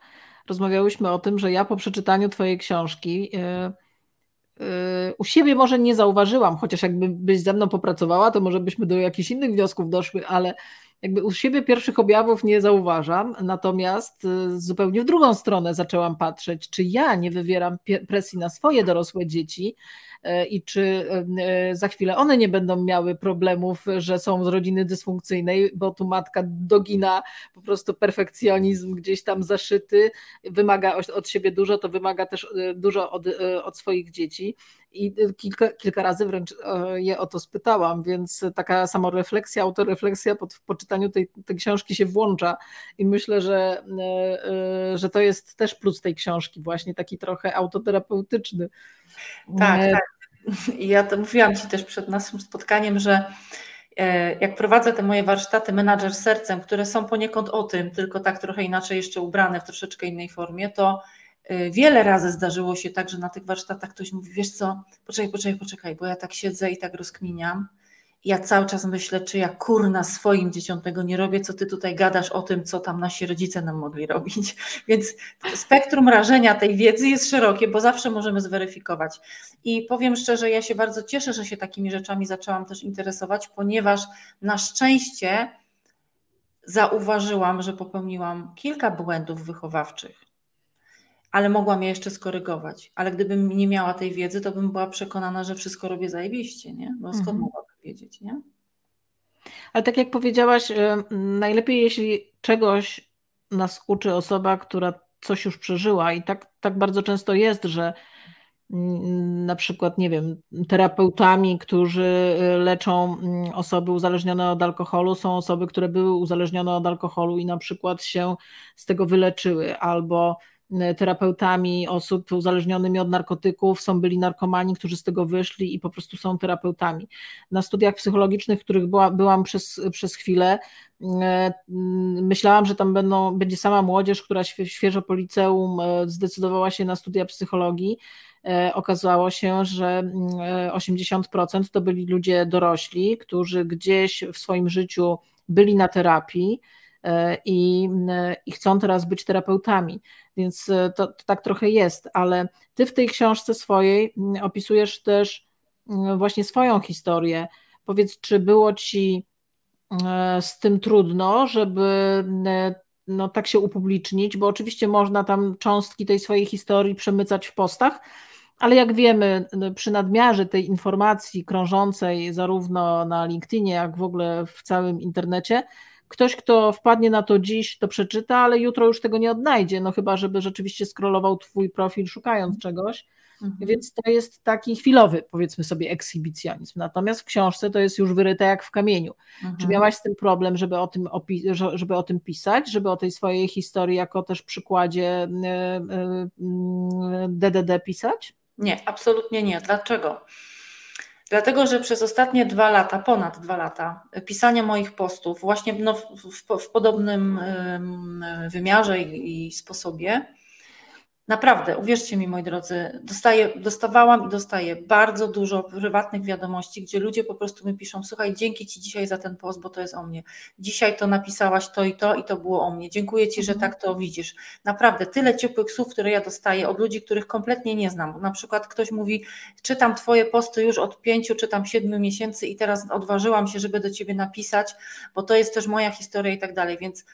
rozmawiałyśmy o tym, że ja po przeczytaniu Twojej książki u siebie może nie zauważyłam, chociaż jakby byś ze mną popracowała, to może byśmy do jakichś innych wniosków doszły, ale jakby u siebie pierwszych objawów nie zauważam, natomiast y, zupełnie w drugą stronę zaczęłam patrzeć, czy ja nie wywieram presji na swoje dorosłe dzieci y, i czy y, za chwilę one nie będą miały problemów, że są z rodziny dysfunkcyjnej, bo tu matka dogina po prostu perfekcjonizm gdzieś tam zaszyty, wymaga od siebie dużo, to wymaga też dużo od, od swoich dzieci i kilka, kilka razy wręcz je o to spytałam, więc taka samorefleksja, autorefleksja po, po czytaniu tej, tej książki się włącza i myślę, że, e, e, że to jest też plus tej książki, właśnie taki trochę autoterapeutyczny. Tak, e, tak. I ja to mówiłam Ci też przed naszym spotkaniem, że jak prowadzę te moje warsztaty menadżer sercem, które są poniekąd o tym, tylko tak trochę inaczej jeszcze ubrane w troszeczkę innej formie, to wiele razy zdarzyło się tak, że na tych warsztatach ktoś mówi, wiesz co, poczekaj, poczekaj, poczekaj, bo ja tak siedzę i tak rozkminiam ja cały czas myślę, czy ja kurna swoim dzieciom tego nie robię, co ty tutaj gadasz o tym, co tam nasi rodzice nam mogli robić. [LAUGHS] Więc spektrum rażenia tej wiedzy jest szerokie, bo zawsze możemy zweryfikować. I powiem szczerze, ja się bardzo cieszę, że się takimi rzeczami zaczęłam też interesować, ponieważ na szczęście zauważyłam, że popełniłam kilka błędów wychowawczych ale mogłam je jeszcze skorygować. Ale gdybym nie miała tej wiedzy, to bym była przekonana, że wszystko robię zajebiście, nie? Bo skąd mhm. mogłabym wiedzieć, nie? Ale tak jak powiedziałaś, y, najlepiej jeśli czegoś nas uczy osoba, która coś już przeżyła i tak, tak bardzo często jest, że na przykład, nie wiem, terapeutami, którzy y, leczą mm, osoby uzależnione od alkoholu, są osoby, które były uzależnione od alkoholu i na przykład się z tego wyleczyły, albo E, terapeutami osób uzależnionymi od narkotyków, są byli narkomani, którzy z tego wyszli i po prostu są terapeutami. Na studiach psychologicznych, których była, byłam przez, przez chwilę, e, myślałam, że tam będą, będzie sama młodzież, która świeżo po liceum zdecydowała się na studia psychologii. Okazało się, że 80% to byli ludzie dorośli, którzy gdzieś w swoim życiu byli na terapii, E, i, e, i chcą teraz być terapeutami. Więc e, to, to, tak trochę jest, ale ty w tej książce swojej opisujesz też właśnie swoją historię. Powiedz, czy było ci z tym trudno, żeby no, tak się upublicznić, bo oczywiście można tam cząstki tej swojej historii przemycać w postach, ale jak wiemy, przy nadmiarze tej informacji krążącej zarówno na LinkedInie, jak w ogóle w całym internecie, ktoś, kto wpadnie na to dziś, to przeczyta, ale jutro już tego nie odnajdzie, no chyba, żeby rzeczywiście scrollował twój profil szukając czegoś. Mhm. Więc to jest taki chwilowy, powiedzmy sobie, ekshibicjonizm. Natomiast w książce to jest już wyryte jak w kamieniu. Mhm. Czy miałaś z tym problem, żeby o tym, żeby o tym pisać, żeby o tej swojej historii jako też przykładzie DDD e, e, pisać? Nie, absolutnie nie. Dlaczego? Dlatego, że przez ostatnie dwa lata, ponad dwa lata pisania moich postów, właśnie no, w, w, w podobnym wymiarze i, i sposobie, Naprawdę, uwierzcie mi, moi drodzy, dostaję, dostawałam i dostaję bardzo dużo prywatnych wiadomości, gdzie ludzie po prostu mi piszą: Słuchaj, dzięki Ci dzisiaj za ten post, bo to jest o mnie. Dzisiaj to napisałaś to i to, i to było o mnie. Dziękuję Ci, że mhm. tak to widzisz. Naprawdę, tyle ciepłych słów, które ja dostaję od ludzi, których kompletnie nie znam. Na przykład ktoś mówi: Czytam Twoje posty już od pięciu, czytam siedmiu miesięcy i teraz odważyłam się, żeby do Ciebie napisać, bo to jest też moja historia i tak dalej. Więc.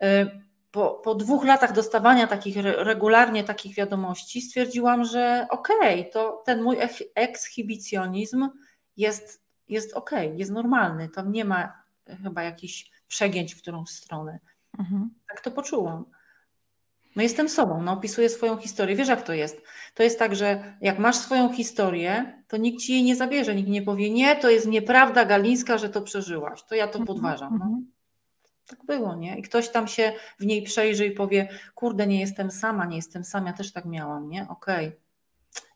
Yy, po, po dwóch latach dostawania takich regularnie takich wiadomości stwierdziłam, że okej, okay, to ten mój ekshibicjonizm jest, jest okej, okay, jest normalny. Tam nie ma chyba jakichś przegięć w którą stronę. Mhm. Tak to poczułam. No jestem sobą, no opisuję swoją historię. Wiesz jak to jest? To jest tak, że jak masz swoją historię, to nikt ci jej nie zabierze, nikt nie powie, nie, to jest nieprawda Galińska, że to przeżyłaś. To ja to mhm, podważam. No. Tak było, nie? I ktoś tam się w niej przejrzy i powie, kurde, nie jestem sama, nie jestem sam, ja też tak miałam, nie? Okej. Okay.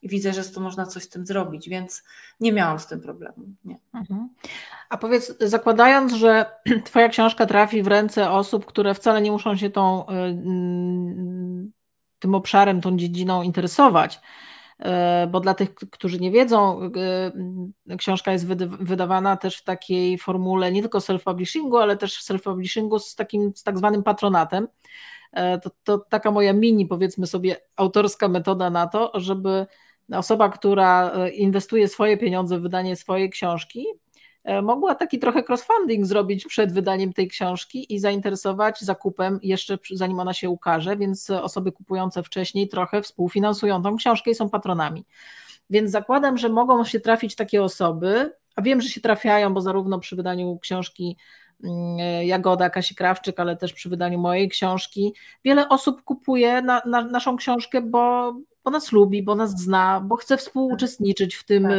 I widzę, że to można coś z tym zrobić, więc nie miałam z tym problemu. Nie. Mhm. A powiedz, zakładając, że [CLEARS THROAT] Twoja książka trafi w ręce osób, które wcale nie muszą się tą, y, tym obszarem, tą dziedziną interesować, bo dla tych, którzy nie wiedzą, książka jest wydawana też w takiej formule nie tylko self-publishingu, ale też self-publishingu z takim z tak zwanym patronatem. To, to taka moja mini, powiedzmy sobie, autorska metoda na to, żeby osoba, która inwestuje swoje pieniądze w wydanie swojej książki, E, mogła taki trochę crossfunding zrobić przed wydaniem tej książki i zainteresować zakupem jeszcze zanim ona się ukaże, więc osoby kupujące wcześniej trochę współfinansują tą książkę i są patronami. Więc zakładam, że mogą się trafić takie osoby, a wiem, że się trafiają, bo zarówno przy wydaniu książki mm, Jagoda Kasi Krawczyk, ale też przy wydaniu mojej książki. Wiele osób kupuje na, na naszą książkę, bo, bo nas lubi, bo nas zna, bo chce współuczestniczyć w tym tak.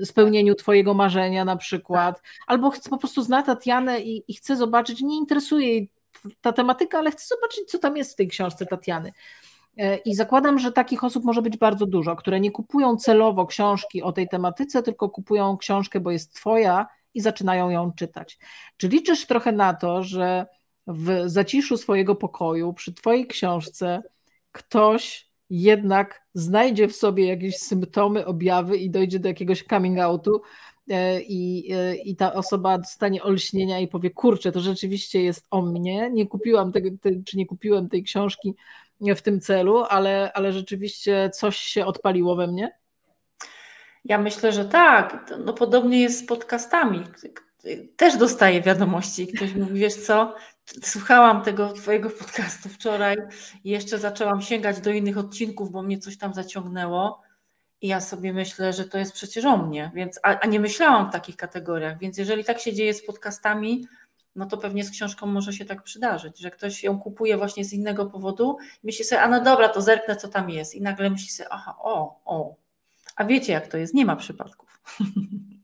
Y, spełnieniu Twojego marzenia na przykład, albo chce, po prostu zna Tatianę i, i chce zobaczyć, nie interesuje jej ta tematyka, ale chce zobaczyć, co tam jest w tej książce Tatiany. E, I zakładam, że takich osób może być bardzo dużo, które nie kupują celowo książki o tej tematyce, tylko kupują książkę, bo jest Twoja i zaczynają ją czytać. Czy liczysz trochę na to, że w zaciszu swojego pokoju, przy Twojej książce, ktoś jednak znajdzie w sobie jakieś symptomy, objawy i dojdzie do jakiegoś coming outu e, i, e, i ta osoba dostanie olśnienia i powie, kurczę, to rzeczywiście jest o mnie, nie kupiłam tego, czy nie kupiłem tej książki w tym celu, ale, ale rzeczywiście coś się odpaliło we mnie? Ja myślę, że tak. No, podobnie jest z podcastami. Też dostaję wiadomości. Ktoś mówi, wiesz co, Słuchałam tego Twojego podcastu wczoraj i jeszcze zaczęłam sięgać do innych odcinków, bo mnie coś tam zaciągnęło. I ja sobie myślę, że to jest przecież o mnie, więc, a, a, nie myślałam w takich kategoriach. Więc jeżeli tak się dzieje z podcastami, no to pewnie z książką może się tak przydarzyć, że ktoś ją kupuje właśnie z innego powodu i myśli sobie, a no dobra, to zerknę, co tam jest. I nagle myśli sobie, aha, o, o. A wiecie, jak to jest? Nie ma przypadków. [LAUGHS]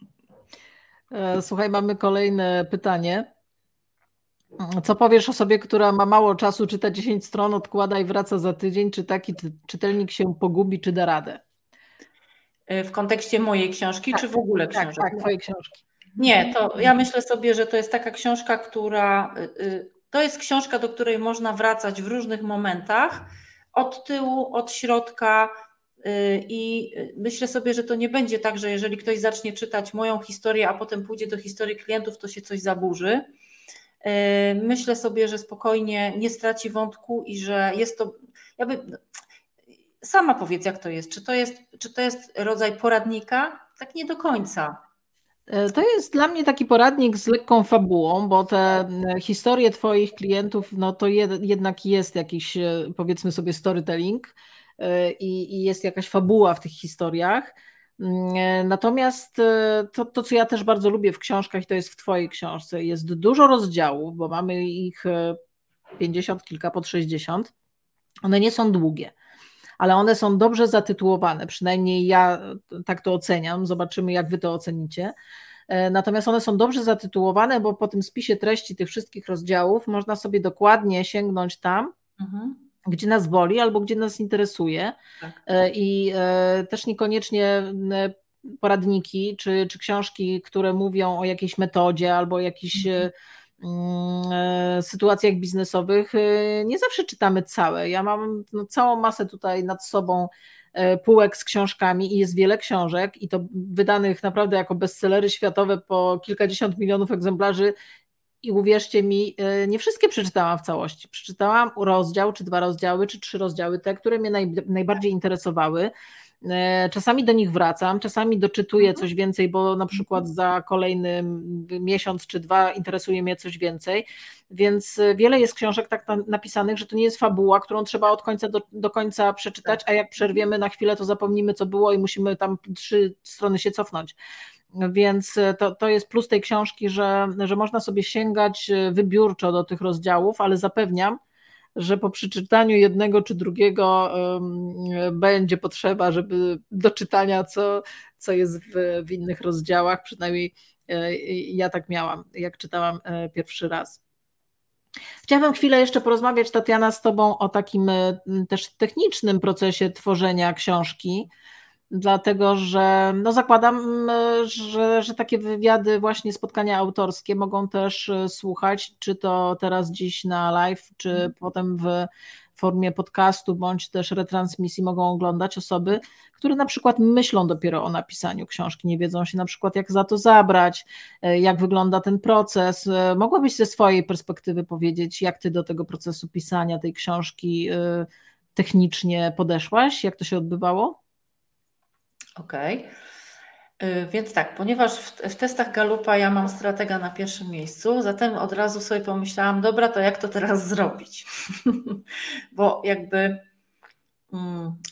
E, słuchaj, mamy kolejne pytanie. Co powiesz osobie, która ma mało czasu, czyta 10 stron, odkłada i wraca za tydzień? Czy taki czytelnik się pogubi, czy da radę? W kontekście mojej książki, tak, czy w ogóle tak, książki? Tak, tak, twojej książki. Nie, to ja myślę sobie, że to jest taka książka, która. Y, y, to jest książka, do której można wracać w różnych momentach, od tyłu, od środka. Y, I myślę sobie, że to nie będzie tak, że jeżeli ktoś zacznie czytać moją historię, a potem pójdzie do historii klientów, to się coś zaburzy Yy, myślę sobie, że spokojnie nie straci wątku i że jest to. Jakby, sama powiedz, jak to jest. Czy to jest, czy to jest rodzaj poradnika? Tak nie do końca. E, to jest dla mnie taki poradnik z lekką fabułą, bo te e, historie Twoich klientów, no to jednak jest jakiś, e, powiedzmy sobie, storytelling i, i jest jakaś fabuła w tych historiach. Mm, e, natomiast e, to, to, co ja też bardzo lubię w książkach, i to jest w Twojej książce, jest dużo rozdziałów, bo mamy ich 50, e, kilka pod 60. One nie są długie, ale one są dobrze zatytułowane, przynajmniej ja tak to oceniam. Zobaczymy, jak Wy to ocenicie. Natomiast one są dobrze zatytułowane, bo po tym spisie treści tych wszystkich rozdziałów można sobie dokładnie sięgnąć tam. Mhm gdzie nas boli albo gdzie nas interesuje. Tak. E, I e, też niekoniecznie poradniki czy, czy książki, które mówią o jakiejś metodzie albo jakichś mhm. E, sytuacjach biznesowych, nie zawsze czytamy całe. Ja mam no, całą masę tutaj nad sobą półek z książkami i jest wiele książek i to wydanych naprawdę jako bestsellery światowe po kilkadziesiąt milionów egzemplarzy i uwierzcie mi, e, nie wszystkie przeczytałam w całości. Przeczytałam rozdział, czy dwa rozdziały, czy trzy rozdziały, te, które mnie naj, najbardziej interesowały. E, czasami do nich wracam, czasami doczytuję mhm. coś więcej, bo na przykład mhm. za kolejny miesiąc czy dwa interesuje mnie coś więcej. Więc e, wiele jest książek tak napisanych, że to nie jest fabuła, którą trzeba od końca do, do końca przeczytać, a jak przerwiemy na chwilę, to zapomnimy, co było i musimy tam trzy strony się cofnąć. Więc e, to, to jest plus tej książki, że, że można sobie sięgać e, wybiórczo do tych rozdziałów, ale zapewniam, że po przeczytaniu jednego czy drugiego um, będzie potrzeba, żeby do czytania, co, co jest w, w innych rozdziałach, przynajmniej e, ja tak miałam, jak czytałam pierwszy raz. Chciałabym chwilę jeszcze porozmawiać, Tatiana, z Tobą o takim też technicznym procesie tworzenia książki dlatego że no zakładam, że, że takie wywiady, właśnie spotkania autorskie mogą też e, słuchać, czy to teraz dziś na live, czy mhm. potem w, formie podcastu bądź też retransmisji mogą oglądać osoby, które na przykład myślą dopiero o napisaniu książki, nie wiedzą się na przykład jak za to zabrać, e, jak wygląda ten proces. E, mogłabyś ze swojej perspektywy powiedzieć, jak ty do tego procesu pisania tej książki e, technicznie podeszłaś, jak to się odbywało? Okej. Okay. Więc tak, ponieważ w, w, testach Galupa ja mam stratega na pierwszym miejscu, zatem od razu sobie pomyślałam, dobra, to jak to teraz [LAUGHS] zrobić? Bo jakby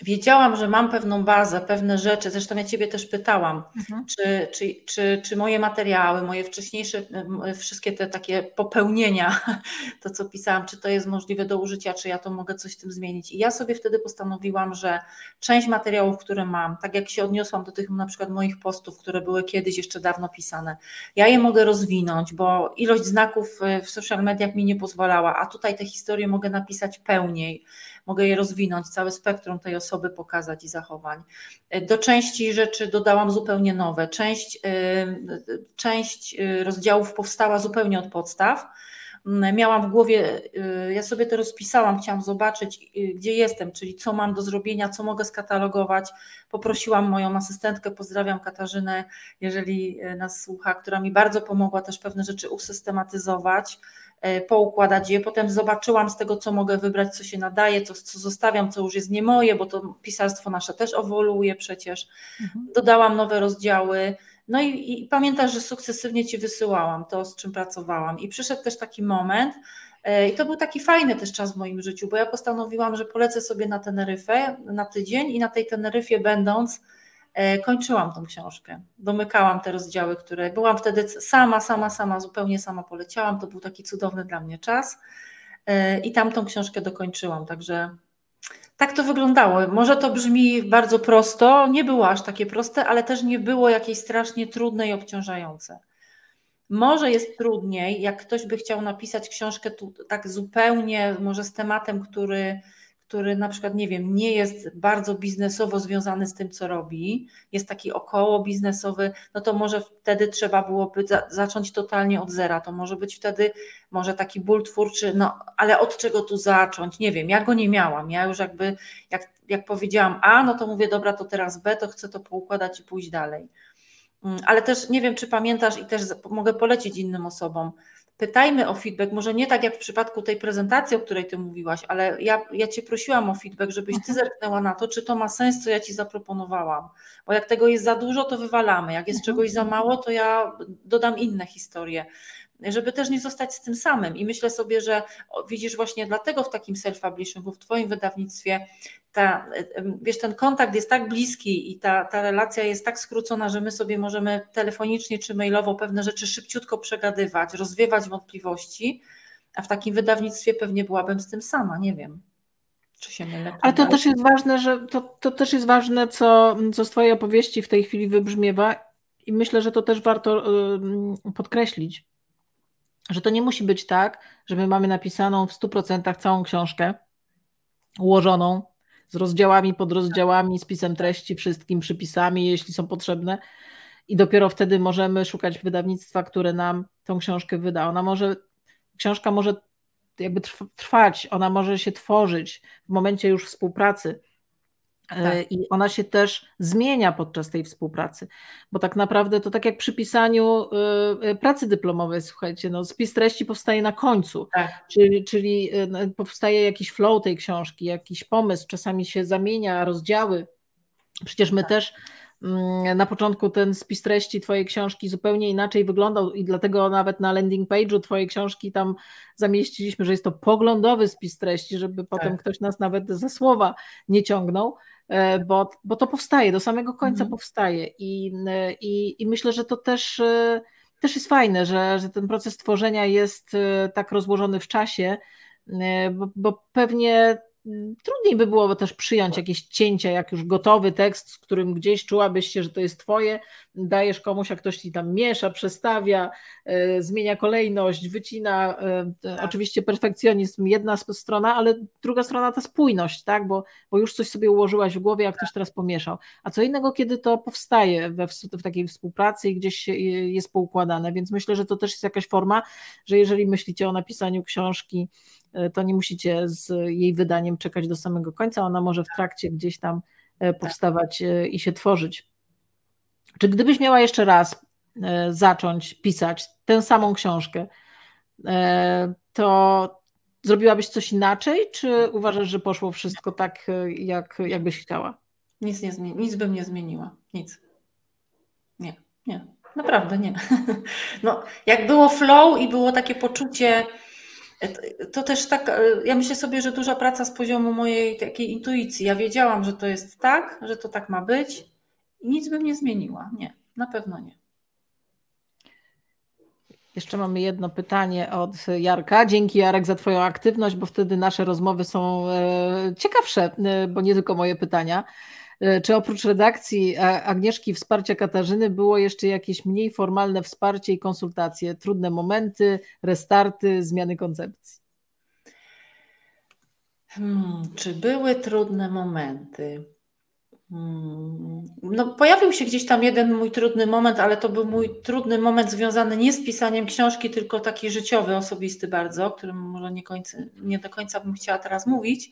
wiedziałam, że mam pewną bazę, pewne rzeczy. Zresztą ja Ciebie też pytałam, mhm. czy, czy, czy, czy moje materiały, moje wcześniejsze, wszystkie te takie popełnienia, [LAUGHS] to co pisałam, czy to jest możliwe do użycia, czy ja to mogę coś w tym zmienić. I ja sobie wtedy postanowiłam, że część materiałów, które mam, tak jak się odniosłam do tych na przykład moich postów, które były kiedyś jeszcze dawno pisane, ja je mogę rozwinąć, bo ilość znaków w social mediach mi nie pozwalała, a tutaj te historie mogę napisać pełniej mogę je rozwinąć, całe spektrum tej osoby pokazać i zachowań. Do części rzeczy dodałam zupełnie nowe. Część, y, część y, rozdziałów powstała zupełnie od podstaw. Mm, miałam w głowie, y, ja sobie to rozpisałam, chciałam zobaczyć, gdzie jestem, czyli co mam do zrobienia, co mogę skatalogować. Poprosiłam moją asystentkę, pozdrawiam Katarzynę, jeżeli nas słucha, która mi bardzo pomogła też pewne rzeczy usystematyzować poukładać je. Potem zobaczyłam z tego, co mogę wybrać, co się nadaje, co, co zostawiam, co już jest nie moje, bo to pisarstwo nasze też ewoluuje przecież. Mhm. Dodałam nowe rozdziały. No i, i pamiętasz, że sukcesywnie Ci wysyłałam to, z czym pracowałam. I przyszedł też taki moment, e, i to był taki fajny też czas w moim życiu, bo ja postanowiłam, że polecę sobie na Teneryfę na tydzień i na tej Teneryfie będąc, E, kończyłam tą książkę. Domykałam te rozdziały, które byłam wtedy sama, sama, sama, zupełnie sama poleciałam. To był taki cudowny dla mnie czas. E, I tam tą książkę dokończyłam. Także tak to wyglądało. Może to brzmi bardzo prosto, nie było aż takie proste, ale też nie było jakieś strasznie trudne i obciążające. Może jest trudniej, jak ktoś by chciał napisać książkę tu, tak zupełnie, może z tematem, który który na przykład, nie wiem, nie jest bardzo biznesowo związany z tym, co robi, jest taki około biznesowy, no to może wtedy trzeba byłoby za, zacząć totalnie od zera. To może być wtedy może taki ból twórczy, no ale od czego tu zacząć? Nie wiem, ja go nie miałam. Ja już jakby, jak, jak powiedziałam A, no to mówię, dobra, to teraz B, to chcę to poukładać i pójść dalej. Mm, ale też nie wiem, czy pamiętasz i też mogę polecić innym osobom pytajmy o feedback, może nie tak jak w przypadku tej prezentacji, o której Ty mówiłaś, ale ja, ja Cię prosiłam o feedback, żebyś Ty mhm. zerknęła na to, czy to ma sens, co ja Ci zaproponowałam. Bo jak tego jest za dużo, to wywalamy. Jak jest mhm. czegoś za mało, to ja dodam inne historie żeby też nie zostać z tym samym. I myślę sobie, że widzisz właśnie dlatego w takim self-publishingu, w Twoim wydawnictwie, ta, wiesz, ten kontakt jest tak bliski i ta, ta relacja jest tak skrócona, że my sobie możemy telefonicznie czy mailowo pewne rzeczy szybciutko przegadywać, rozwiewać wątpliwości, a w takim wydawnictwie pewnie byłabym z tym sama, nie wiem. Czy się mylę? Ale to też jest ważne, że to, to też jest ważne, co, co z Twojej opowieści w tej chwili wybrzmiewa i myślę, że to też warto podkreślić, że to nie musi być tak, że my mamy napisaną w 100% całą książkę, ułożoną z rozdziałami, podrozdziałami, spisem treści, wszystkim przypisami, jeśli są potrzebne. I dopiero wtedy możemy szukać wydawnictwa, które nam tą książkę wyda. Ona może, książka może jakby trwać, ona może się tworzyć w momencie już współpracy tak. E, I ona się też zmienia podczas tej współpracy, bo tak naprawdę to tak jak przy pisaniu e, e, pracy dyplomowej, słuchajcie, no, spis treści powstaje na końcu, tak. czyli, czyli powstaje jakiś flow tej książki, jakiś pomysł, czasami się zamienia rozdziały. Przecież my tak. też mm, na początku ten spis treści Twojej książki zupełnie inaczej wyglądał i dlatego nawet na landing page'u Twojej książki tam zamieściliśmy, że jest to poglądowy spis treści, żeby potem tak. ktoś nas nawet ze słowa nie ciągnął. E, bo, bo to powstaje, do samego końca mhm. powstaje I, e, i, i myślę, że to też, e, też jest fajne, że, że ten proces tworzenia jest tak rozłożony w czasie, bo, bo pewnie trudniej by było też przyjąć jakieś cięcia, jak już gotowy tekst, z którym gdzieś czułabyś się, że to jest twoje, dajesz komuś, a ktoś ci tam miesza, przestawia, e, zmienia kolejność, wycina. E, tak. Oczywiście perfekcjonizm jedna strona, ale druga strona ta spójność, tak? bo, bo już coś sobie ułożyłaś w głowie, jak ktoś teraz pomieszał. A co innego, kiedy to powstaje we, w takiej współpracy i gdzieś jest poukładane, więc myślę, że to też jest jakaś forma, że jeżeli myślicie o napisaniu książki, to nie musicie z jej wydaniem czekać do samego końca, ona może w trakcie gdzieś tam tak. powstawać i się tworzyć. Czy gdybyś miała jeszcze raz e, zacząć pisać tę samą książkę, e, to zrobiłabyś coś inaczej, czy uważasz, że poszło wszystko tak, e, jak, jak byś chciała? Nic, nie zmieni- nic bym nie zmieniła. Nic. Nie, nie. Naprawdę nie. [LAUGHS] No, jak było flow i było takie poczucie, to też tak, ja myślę sobie, że duża praca z poziomu mojej takiej intuicji. Ja wiedziałam, że to jest tak, że to tak ma być nic bym nie zmieniła. Nie, na pewno nie. Jeszcze mamy jedno pytanie od Jarka. Dzięki Jarek za Twoją aktywność, bo wtedy nasze rozmowy są e, ciekawsze, e, bo nie tylko moje pytania. E, czy oprócz redakcji Agnieszki Wsparcia Katarzyny było jeszcze jakieś mniej formalne wsparcie i konsultacje, trudne momenty, restarty, zmiany koncepcji? Hmm, czy były trudne momenty? Hmm. No, pojawił się gdzieś tam jeden mój trudny moment, ale to był mój trudny moment związany nie z pisaniem książki, tylko taki życiowy, osobisty bardzo, o którym może nie, końca, nie do końca bym chciała teraz mówić.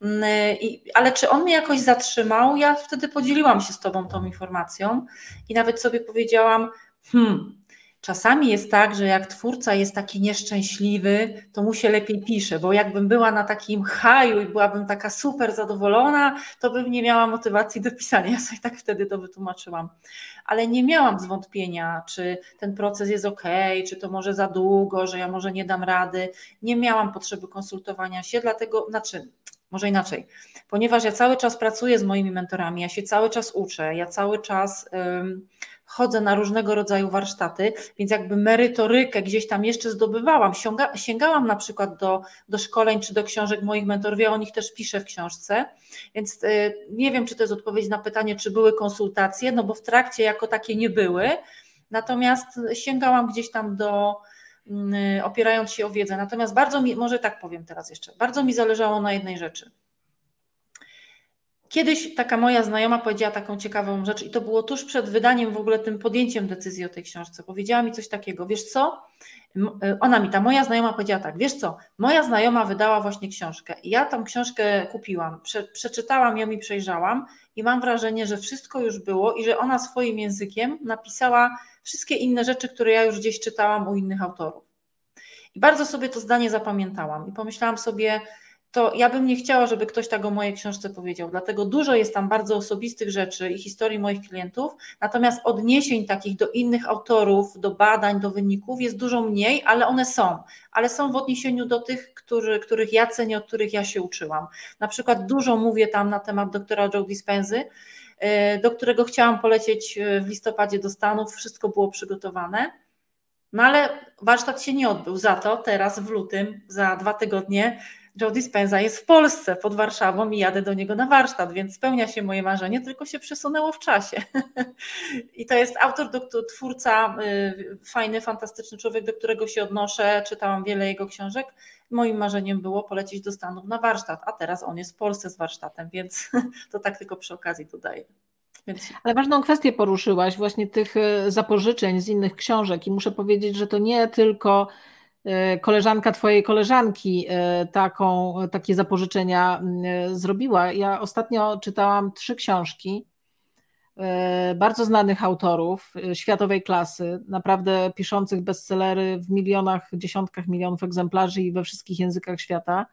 Hmm, I, ale czy on mnie jakoś zatrzymał? Ja wtedy podzieliłam się z Tobą tą informacją i nawet sobie powiedziałam, hmm, Czasami jest tak, że jak twórca jest taki nieszczęśliwy, to mu się lepiej pisze, bo jakbym była na takim haju i byłabym taka super zadowolona, to bym nie miała motywacji do pisania. [LAUGHS] Ja sobie tak wtedy to wytłumaczyłam. Ale nie miałam zwątpienia, czy ten proces jest ok, czy to może za długo, że ja może nie dam rady. Nie miałam potrzeby konsultowania się, dlatego, znaczy, może inaczej, ponieważ ja cały czas pracuję z moimi mentorami, ja się cały czas uczę, ja cały czas chodzę na różnego rodzaju warsztaty, więc jakby merytorykę gdzieś tam jeszcze zdobywałam. Sięga, sięgałam na przykład do, do szkoleń czy do książek moich mentorów, ja o nich też piszę w książce, więc y, nie wiem, czy to jest odpowiedź na pytanie, czy były konsultacje, no bo w trakcie jako takie nie były, natomiast sięgałam gdzieś tam do, y, opierając się o wiedzę. Natomiast bardzo mi, może tak powiem teraz jeszcze, bardzo mi zależało na jednej rzeczy. Kiedyś taka moja znajoma powiedziała taką ciekawą rzecz, i to było tuż przed wydaniem, w ogóle tym podjęciem decyzji o tej książce. Powiedziała mi coś takiego: Wiesz co? E, ona mi, ta moja znajoma powiedziała tak: Wiesz co? Moja znajoma wydała właśnie książkę, i ja tą książkę kupiłam, prze, przeczytałam ją i przejrzałam, i mam wrażenie, że wszystko już było i że ona swoim językiem napisała wszystkie inne rzeczy, które ja już gdzieś czytałam u innych autorów. I bardzo sobie to zdanie zapamiętałam, i pomyślałam sobie, to ja bym nie chciała, żeby ktoś tak o mojej książce powiedział. Dlatego dużo jest tam bardzo osobistych rzeczy i historii moich klientów, natomiast odniesień takich do innych autorów, do badań, do wyników jest dużo mniej, ale one są. Ale są w odniesieniu do tych, który, których ja cenię, od których ja się uczyłam. Na przykład dużo mówię tam na temat doktora Joe Dispenzy, e, do którego chciałam polecieć e, w listopadzie do Stanów, wszystko było przygotowane. No ale warsztat się nie odbył. Za to teraz w lutym, za dwa tygodnie, Joe Dispenza jest w Polsce, pod Warszawą i jadę do niego na warsztat, więc spełnia się moje marzenie, tylko się przesunęło w czasie. [LAUGHS] I to jest autor, do, twórca, y, fajny, fantastyczny człowiek, do którego się odnoszę, czytałam wiele jego książek. Moim marzeniem było polecieć do Stanów na warsztat, a teraz on jest w Polsce z warsztatem, więc [LAUGHS] to tak tylko przy okazji dodaję. Ale ważną kwestię poruszyłaś, właśnie tych y, zapożyczeń z innych książek i muszę powiedzieć, że to nie tylko koleżanka twojej koleżanki e, taką, takie zapożyczenia e, zrobiła. Ja ostatnio czytałam trzy książki bardzo znanych autorów światowej klasy, naprawdę piszących bestsellery w milionach, dziesiątkach milionów egzemplarzy i we wszystkich językach świata.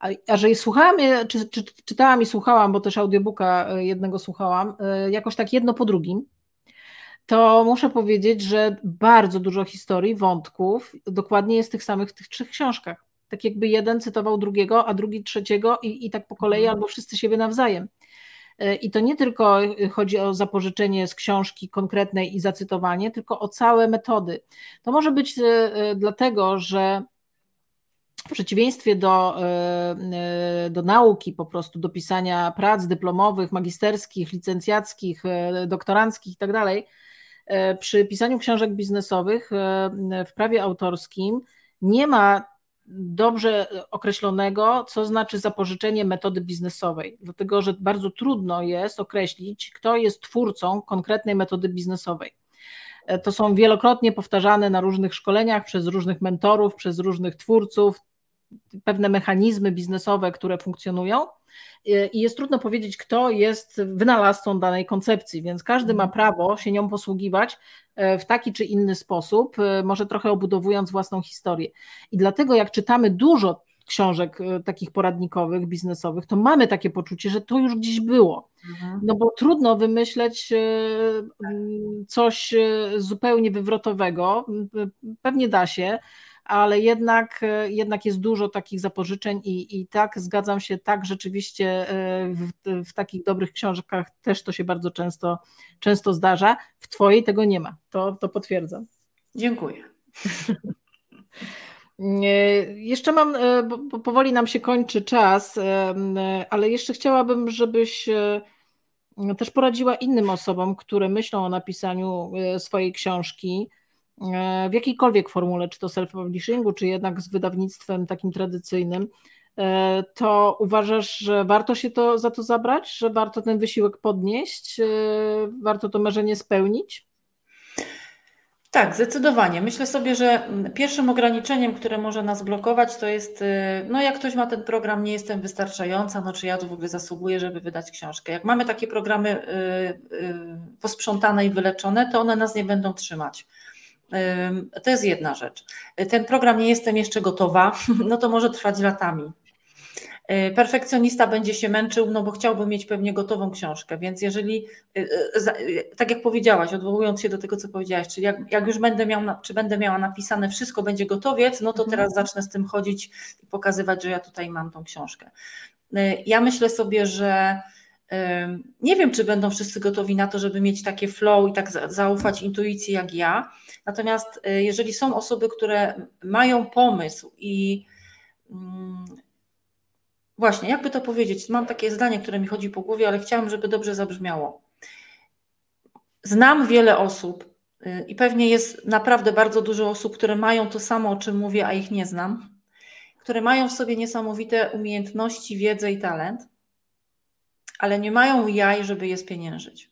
A, a że słuchałam, czy, czy, czytałam i słuchałam, bo też audiobooka jednego słuchałam, jakoś tak jedno po drugim, to muszę powiedzieć, że bardzo dużo historii, wątków dokładnie jest tych samych w tych trzech książkach. Tak jakby jeden cytował drugiego, a drugi trzeciego i, i tak po kolei, mhm. albo wszyscy siebie nawzajem. E, I to nie tylko chodzi o zapożyczenie z książki konkretnej i zacytowanie, tylko o całe metody. To może być e, e, dlatego, że w przeciwieństwie do, do nauki, po prostu do pisania prac dyplomowych, magisterskich, licencjackich, doktoranckich itd., tak przy pisaniu książek biznesowych w prawie autorskim nie ma dobrze określonego, co znaczy zapożyczenie metody biznesowej, dlatego że bardzo trudno jest określić, kto jest twórcą konkretnej metody biznesowej. E, to są wielokrotnie powtarzane na różnych szkoleniach przez różnych mentorów, przez różnych twórców, pewne mechanizmy biznesowe, które funkcjonują. E, I jest trudno powiedzieć, kto jest wynalazcą danej koncepcji, więc każdy ma prawo się nią posługiwać e, w taki czy inny sposób, może trochę obudowując własną historię. I dlatego, jak czytamy dużo książek takich poradnikowych, biznesowych, to mamy takie poczucie, że to już gdzieś było. Mhm. No bo trudno wymyśleć coś zupełnie wywrotowego. Pewnie da się, ale jednak, jednak jest dużo takich zapożyczeń i, i tak zgadzam się, tak rzeczywiście w, w takich dobrych książkach też to się bardzo często, często zdarza. W Twojej tego nie ma, to, to potwierdzam. Dziękuję. Jeszcze mam, e, bo powoli nam się kończy czas, e, ale jeszcze chciałabym, żebyś e, też poradziła innym osobom, które myślą o napisaniu swojej książki w jakiejkolwiek formule, czy to self-publishingu, czy jednak z wydawnictwem takim tradycyjnym. To uważasz, że warto się to za to zabrać, że warto ten wysiłek podnieść, warto to marzenie spełnić? Tak, zdecydowanie. Myślę sobie, że pierwszym ograniczeniem, które może nas blokować, to jest, y, no jak ktoś ma ten program, nie jestem wystarczająca, no czy ja tu w ogóle zasługuję, żeby wydać książkę. Jak mamy takie programy posprzątane i wyleczone, to one nas nie będą trzymać. To jest jedna rzecz. Ten program nie jestem jeszcze gotowa, [LAUGHS] no to może trwać latami. E, perfekcjonista będzie się męczył, no bo chciałby mieć pewnie gotową książkę, więc jeżeli, e, e, tak jak powiedziałaś, odwołując się do tego, co powiedziałaś, czyli jak, jak już będę miał, czy będę miała napisane wszystko będzie gotowiec, no to mhm. teraz zacznę z tym chodzić i pokazywać, że ja tutaj mam tą książkę. Ja myślę sobie, że nie wiem, czy będą wszyscy gotowi na to, żeby mieć takie flow i tak zaufać intuicji jak ja. Natomiast jeżeli są osoby, które mają pomysł i mm, Właśnie, jakby to powiedzieć? Mam takie zdanie, które mi chodzi po głowie, ale chciałam, żeby dobrze zabrzmiało. Znam wiele osób y, i pewnie jest naprawdę bardzo dużo osób, które mają to samo, o czym mówię, a ich nie znam, które mają w sobie niesamowite umiejętności, wiedzę i talent, ale nie mają jaj, żeby je spieniężyć.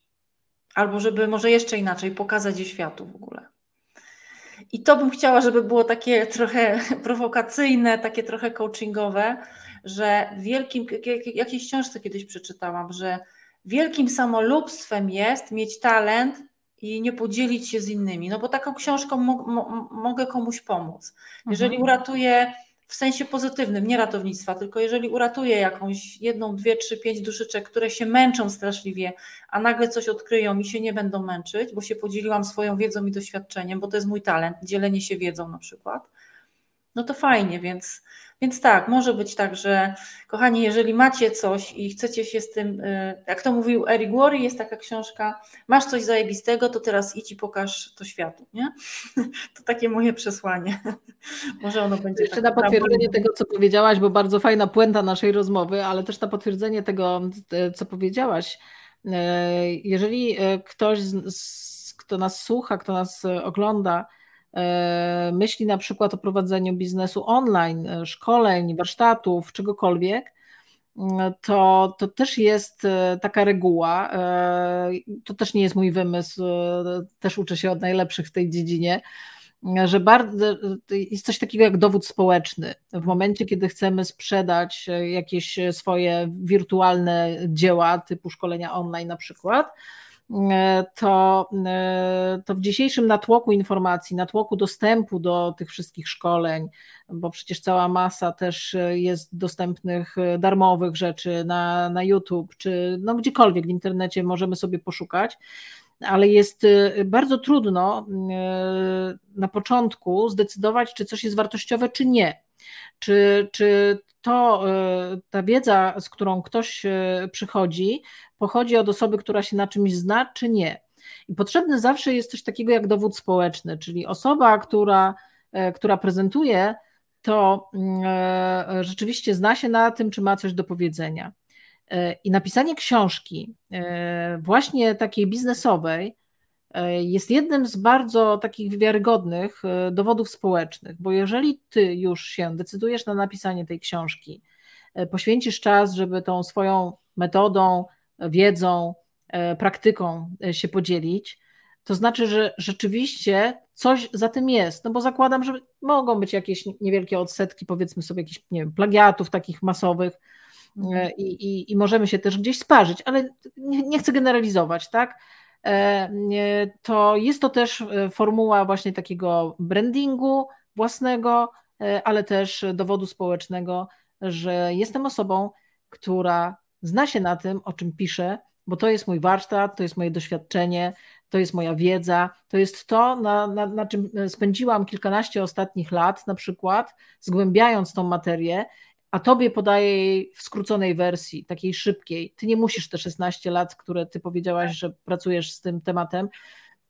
Albo żeby może jeszcze inaczej pokazać je światu w ogóle. I to bym chciała, żeby było takie trochę [LAUGHS] prowokacyjne, takie trochę coachingowe, że wielkim, jakiejś książce kiedyś przeczytałam, że wielkim samolubstwem jest mieć talent i nie podzielić się z innymi. No bo taką książką mo, mo, mogę komuś pomóc. Jeżeli mhm. uratuję w sensie pozytywnym, nie ratownictwa, tylko jeżeli uratuję jakąś jedną, dwie, trzy, pięć duszyczek, które się męczą straszliwie, a nagle coś odkryją i się nie będą męczyć, bo się podzieliłam swoją wiedzą i doświadczeniem, bo to jest mój talent, dzielenie się wiedzą na przykład, no to fajnie, więc więc tak, może być tak, że kochani, jeżeli macie coś i chcecie się z tym, y, jak to mówił Eric Worre, jest taka książka, masz coś zajebistego, to teraz idź i pokaż to światu, nie? [LAUGHS] To takie moje przesłanie. [LAUGHS] Może ono będzie Jeszcze tak na potwierdzenie tego, co powiedziałaś, bo bardzo fajna puenta naszej rozmowy, ale też na potwierdzenie tego, co powiedziałaś. Y, jeżeli y, ktoś, kto nas słucha, kto nas ogląda, E, myśli na przykład o prowadzeniu biznesu online, e, szkoleń, warsztatów, czegokolwiek, mm, to, to też jest e, taka reguła. To też nie jest mój wymysł, też uczę się od najlepszych w tej dziedzinie, że bardzo, jest coś takiego jak dowód społeczny. W momencie, kiedy chcemy sprzedać jakieś swoje wirtualne dzieła typu szkolenia online na przykład, to, to w dzisiejszym natłoku informacji, natłoku dostępu do tych wszystkich szkoleń, bo przecież cała masa też jest dostępnych darmowych rzeczy na, na YouTube, czy no gdziekolwiek w internecie możemy sobie poszukać, ale jest bardzo trudno na początku zdecydować, czy coś jest wartościowe, czy nie. Czy, czy to, ta wiedza, z którą ktoś przychodzi, pochodzi od osoby, która się na czymś zna, czy nie. I potrzebny zawsze jest coś takiego jak dowód społeczny, czyli osoba, która, e, która prezentuje to rzeczywiście zna się na tym, czy ma coś do powiedzenia. I napisanie książki, właśnie takiej biznesowej, jest jednym z bardzo takich wiarygodnych dowodów społecznych, bo jeżeli ty już się decydujesz na napisanie tej książki, poświęcisz czas, żeby tą swoją metodą, wiedzą, praktyką się podzielić, to znaczy, że rzeczywiście coś za tym jest. No bo zakładam, że mogą być jakieś niewielkie odsetki, powiedzmy sobie, jakichś nie wiem, plagiatów takich masowych mhm. i, i, i możemy się też gdzieś sparzyć, ale nie, nie chcę generalizować, tak? E, to jest to też e, formuła właśnie takiego brandingu własnego, e, ale też dowodu społecznego, że jestem osobą, która zna się na tym, o czym piszę, bo to jest mój warsztat, to jest moje doświadczenie, to jest moja wiedza, to jest to, na, na, na czym spędziłam kilkanaście ostatnich lat, na przykład, zgłębiając tą materię, a tobie podaję jej w skróconej wersji, takiej szybkiej. Ty nie musisz te 16 lat, które ty powiedziałaś, że pracujesz z tym tematem,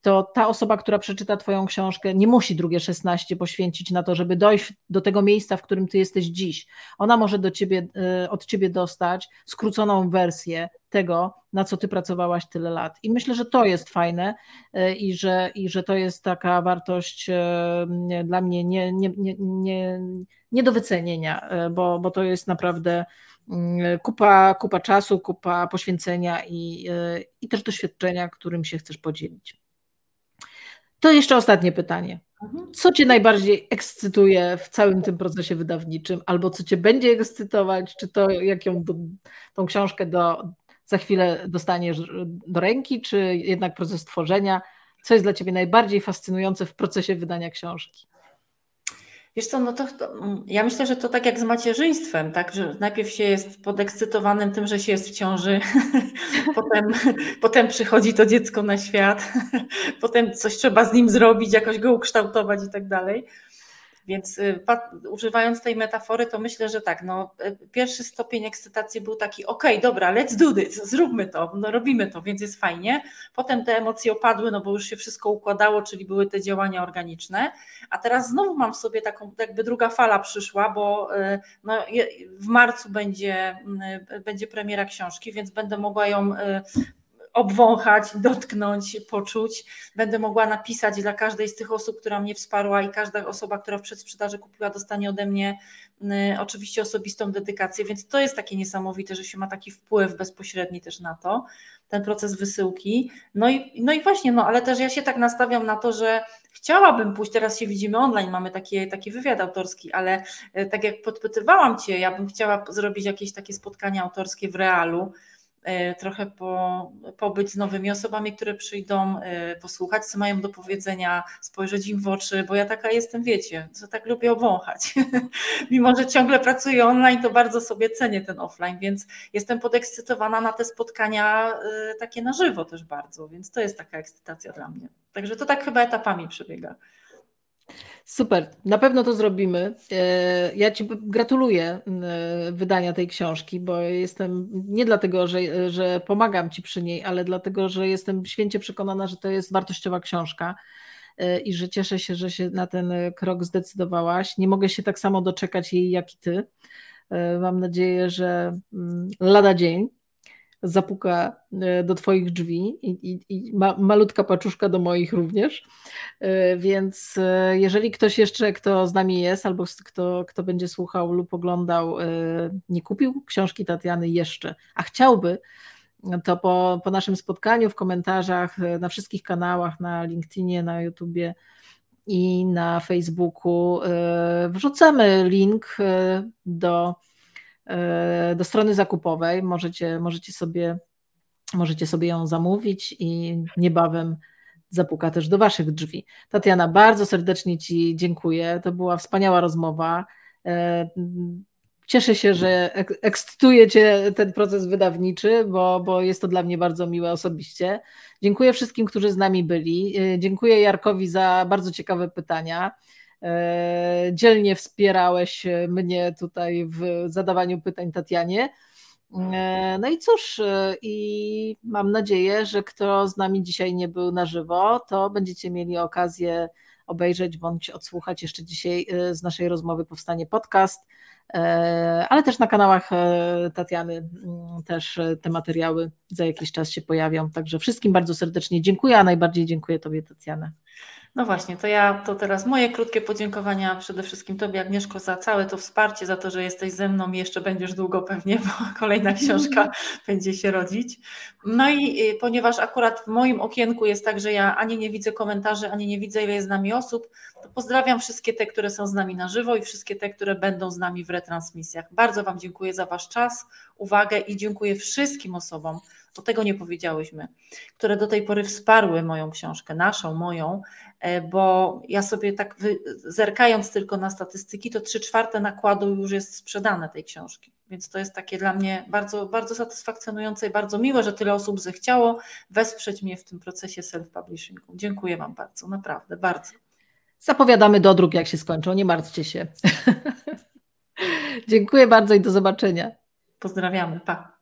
to ta osoba, która przeczyta Twoją książkę, nie musi drugie 16 poświęcić na to, żeby dojść do tego miejsca, w którym Ty jesteś dziś. Ona może do ciebie, y, od Ciebie dostać skróconą wersję tego, na co Ty pracowałaś tyle lat. I myślę, że to jest fajne y, i że, i że to jest taka wartość y, dla mnie nie, nie, nie, nie, nie do wycenienia, bo, bo to jest naprawdę kupa, kupa czasu, kupa poświęcenia i, i też doświadczenia, którym się chcesz podzielić. To jeszcze ostatnie pytanie. Mhm. Co Cię najbardziej ekscytuje w całym tym procesie wydawniczym, albo co Cię będzie ekscytować? Czy to, jak ją, do, tą książkę do, za chwilę dostaniesz do ręki, czy jednak proces tworzenia? Co jest dla Ciebie najbardziej fascynujące w procesie wydania książki? Wiesz co, no to, to, mm, ja myślę, że to tak jak z macierzyństwem, tak, że najpierw się jest podekscytowanym tym, że się jest w ciąży, [LAUGHS] potem, [LAUGHS] potem przychodzi to dziecko na świat, [LAUGHS] potem coś trzeba z nim zrobić, jakoś go ukształtować i tak dalej. Więc y, używając tej metafory, to myślę, że tak, no, y, pierwszy stopień ekscytacji był taki, ok, dobra, let's do this, zróbmy to, no, robimy to, więc jest fajnie. Potem te emocje opadły, no bo już się wszystko układało, czyli były te działania organiczne, a teraz znowu mam w sobie taką, jakby druga fala przyszła, bo y, no, w marcu będzie, będzie premiera książki, więc będę mogła ją obwąchać, dotknąć, poczuć. Będę mogła napisać dla każdej z tych osób, która mnie wsparła i każda osoba, która w przedsprzedaży kupiła, dostanie ode mnie y, oczywiście osobistą dedykację, więc to jest takie niesamowite, że się ma taki wpływ bezpośredni też na to, ten proces wysyłki. No i, no i właśnie, no ale też ja się tak nastawiam na to, że chciałabym pójść, teraz się widzimy online, mamy taki, taki wywiad autorski, ale y, tak jak podpytywałam Cię, ja bym chciała zrobić jakieś takie spotkania autorskie w realu, E, trochę po, pobyć z nowymi osobami, które przyjdą, e, posłuchać, co mają do powiedzenia, spojrzeć im w oczy, bo ja taka jestem, wiecie, że tak lubię obwąchać. [LAUGHS] Mimo, że ciągle pracuję online, to bardzo sobie cenię ten offline, więc jestem podekscytowana na te spotkania e, takie na żywo też bardzo, więc to jest taka ekscytacja dla mnie. Także to tak chyba etapami przebiega. Super, na pewno to zrobimy. E, ja Ci gratuluję e, wydania tej książki, bo jestem nie dlatego, że, że pomagam Ci przy niej, ale dlatego, że jestem święcie przekonana, że to jest wartościowa książka e, i że cieszę się, że się na ten krok zdecydowałaś. Nie mogę się tak samo doczekać jej jak i Ty. Mam nadzieję, że mm, lada dzień zapuka e, do Twoich drzwi i, i, i ma, malutka paczuszka do moich również. E, więc e, jeżeli ktoś jeszcze, kto z nami jest, albo kto, kto będzie słuchał lub oglądał, nie kupił książki Tatiany jeszcze, a chciałby, to po, po naszym spotkaniu w komentarzach na wszystkich kanałach, na LinkedInie, na YouTubie i na Facebooku wrzucamy link do do strony zakupowej. Możecie, możecie, sobie, możecie sobie ją zamówić i niebawem zapuka też do Waszych drzwi. Tatiana, bardzo serdecznie Ci dziękuję. To była wspaniała rozmowa. E, cieszę się, że ekscytuje Cię ten proces wydawniczy, bo, bo jest to dla mnie bardzo miłe osobiście. Dziękuję wszystkim, którzy z nami byli. E, dziękuję Jarkowi za bardzo ciekawe pytania. E, dzielnie wspierałeś mnie tutaj w zadawaniu pytań Tatianie. E, no i cóż, e, i mam nadzieję, że kto z nami dzisiaj nie był na żywo, to będziecie mieli okazję obejrzeć bądź odsłuchać. Jeszcze dzisiaj z naszej rozmowy powstanie podcast, ale też na kanałach Tatiany też te materiały za jakiś czas się pojawią. Także wszystkim bardzo serdecznie dziękuję, a najbardziej dziękuję Tobie, Tatiana. No właśnie, to ja to teraz moje krótkie podziękowania przede wszystkim Tobie, Agnieszko, za całe to wsparcie, za to, że jesteś ze mną i jeszcze będziesz długo pewnie, bo [LAUGHS] kolejna książka [LAUGHS] będzie się rodzić. No i y, ponieważ akurat w moim okienku jest tak, że ja ani nie widzę komentarzy, ani nie widzę, ile jest z nami osób, to pozdrawiam wszystkie te, które są z nami na żywo i wszystkie te, które będą z nami w retransmisjach. Bardzo Wam dziękuję za Wasz czas, uwagę i dziękuję wszystkim osobom, bo tego nie powiedziałyśmy, które do tej pory wsparły moją książkę, naszą, moją, bo ja sobie tak zerkając tylko na statystyki, to trzy czwarte nakładu już jest sprzedane tej książki. Więc to jest takie dla mnie bardzo, bardzo satysfakcjonujące i bardzo miłe, że tyle osób zechciało wesprzeć mnie w tym procesie self-publishingu. Dziękuję Wam bardzo, naprawdę, bardzo. Zapowiadamy do dróg, jak się skończą, nie martwcie się. [LAUGHS] Dziękuję bardzo i do zobaczenia. Pozdrawiamy, pa.